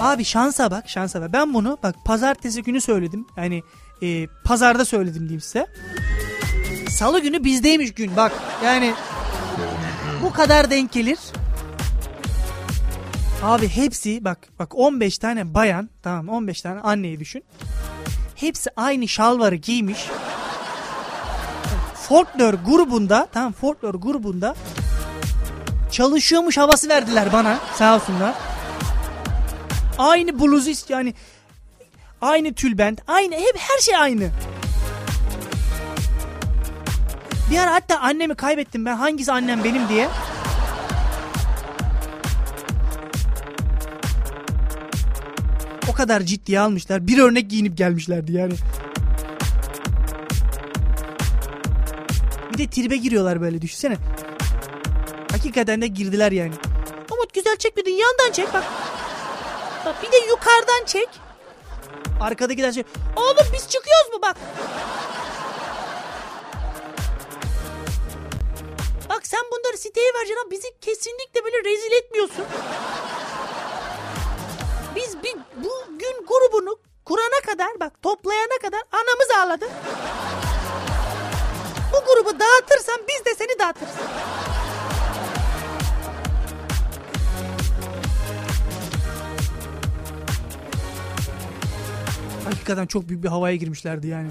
Abi şansa bak şansa bak. Ben bunu bak pazartesi günü söyledim. Yani e, pazarda söyledim diyeyim size. Salı günü bizdeymiş gün bak. Yani bu kadar denk gelir. Abi hepsi bak bak 15 tane bayan tamam 15 tane anneyi düşün. Hepsi aynı şalvarı giymiş. Folklor grubunda tamam folklor grubunda çalışıyormuş havası verdiler bana sağ olsunlar. Aynı bluzu yani aynı tülbent aynı hep her şey aynı. Bir ara hatta annemi kaybettim ben hangisi annem benim diye. O kadar ciddiye almışlar. Bir örnek giyinip gelmişlerdi yani. Bir de tribe giriyorlar böyle düşünsene. Hakikaten de girdiler yani. Umut güzel çekmedin yandan çek bak. Bak bir de yukarıdan çek. Arkadakiler şey. Oğlum biz çıkıyoruz mu bak. Bak sen bunları siteye vereceksin bizi kesinlikle böyle rezil etmiyorsun. Biz bir bugün grubunu kurana kadar bak toplayana kadar anamız ağladı. Bu grubu dağıtırsan biz de seni dağıtırız. Hakikaten çok büyük bir havaya girmişlerdi yani.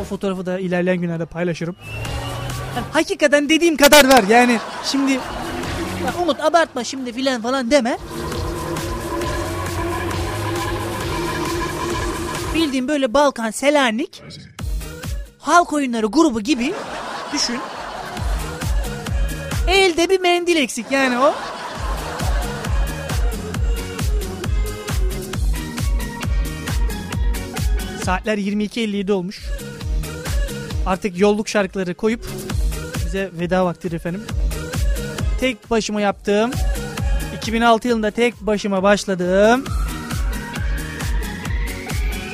O fotoğrafı da ilerleyen günlerde paylaşırım. Yani hakikaten dediğim kadar var yani. Şimdi ya Umut abartma şimdi filan falan deme. Bildiğim böyle Balkan, Selanik, halk oyunları grubu gibi düşün. Elde bir mendil eksik yani o. Saatler 22.57 olmuş. Artık yolluk şarkıları koyup bize veda vaktidir efendim. Tek başıma yaptığım 2006 yılında tek başıma başladığım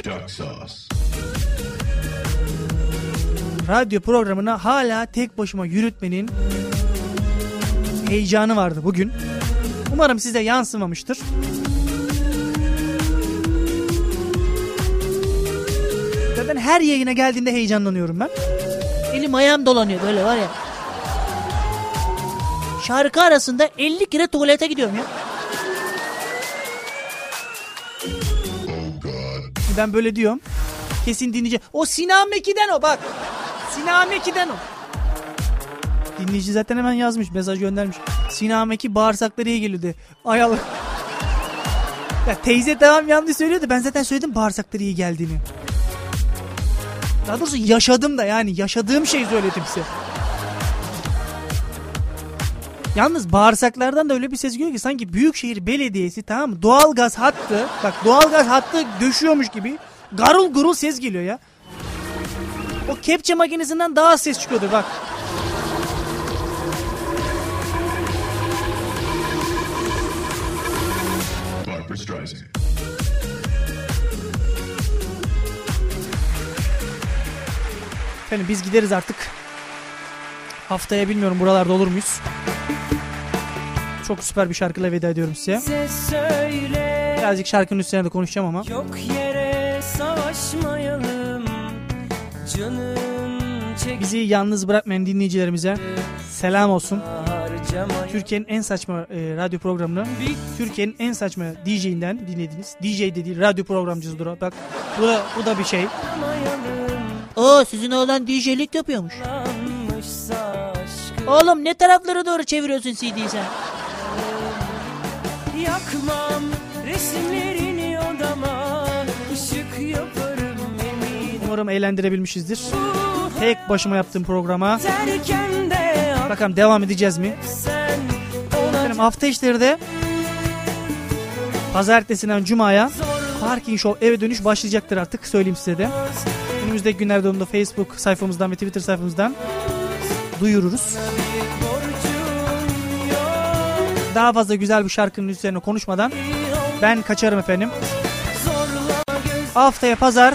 Duck sauce. Radyo programını hala tek başıma yürütmenin heyecanı vardı bugün. Umarım size yansımamıştır. Zaten her yayına geldiğimde heyecanlanıyorum ben. Elim ayağım dolanıyor böyle var ya. Şarkı arasında 50 kere tuvalete gidiyorum ya. Ben böyle diyorum. Kesin dinleyici. O Sinan Meki'den o bak. Sinan Meki'den o. Dinleyici zaten hemen yazmış. Mesaj göndermiş. Sinan Meki bağırsakları iyi geliyordu. Ay Allah. Ya teyze tamam yanlış söylüyordu. Ben zaten söyledim bağırsakları iyi geldiğini. Daha doğrusu yaşadım da yani yaşadığım şeyi söyledim size. Yalnız bağırsaklardan da öyle bir ses geliyor ki sanki Büyükşehir Belediyesi tamam mı? Doğalgaz hattı bak doğalgaz hattı döşüyormuş gibi garul gurul ses geliyor ya. O kepçe makinesinden daha az ses çıkıyordur bak. Streisand. Efendim biz gideriz artık. Haftaya bilmiyorum buralarda olur muyuz? Çok süper bir şarkıyla veda ediyorum size. Ses söyle Birazcık şarkının üstüne de konuşacağım ama. yok yere çek Bizi yalnız bırakmayan dinleyicilerimize selam olsun. Türkiye'nin en saçma e, radyo programını Türkiye'nin en saçma DJ'inden dinlediniz. DJ dedi radyo programcısıdır o. Bak bu da, bu da bir şey. Oo sizin oğlan DJ'lik yapıyormuş. Oğlum ne taraflara doğru çeviriyorsun CD'yi sen? Yakmam Umarım eğlendirebilmişizdir. Tek başıma yaptığım programa. Bakalım devam edeceğiz mi? Efendim hafta içleri de Pazartesinden Cuma'ya Parking Show eve dönüş başlayacaktır artık söyleyeyim size de. Önümüzdeki günlerde onu da Facebook sayfamızdan ve Twitter sayfamızdan duyururuz. Daha fazla güzel bir şarkının üzerine konuşmadan ben kaçarım efendim. Haftaya pazar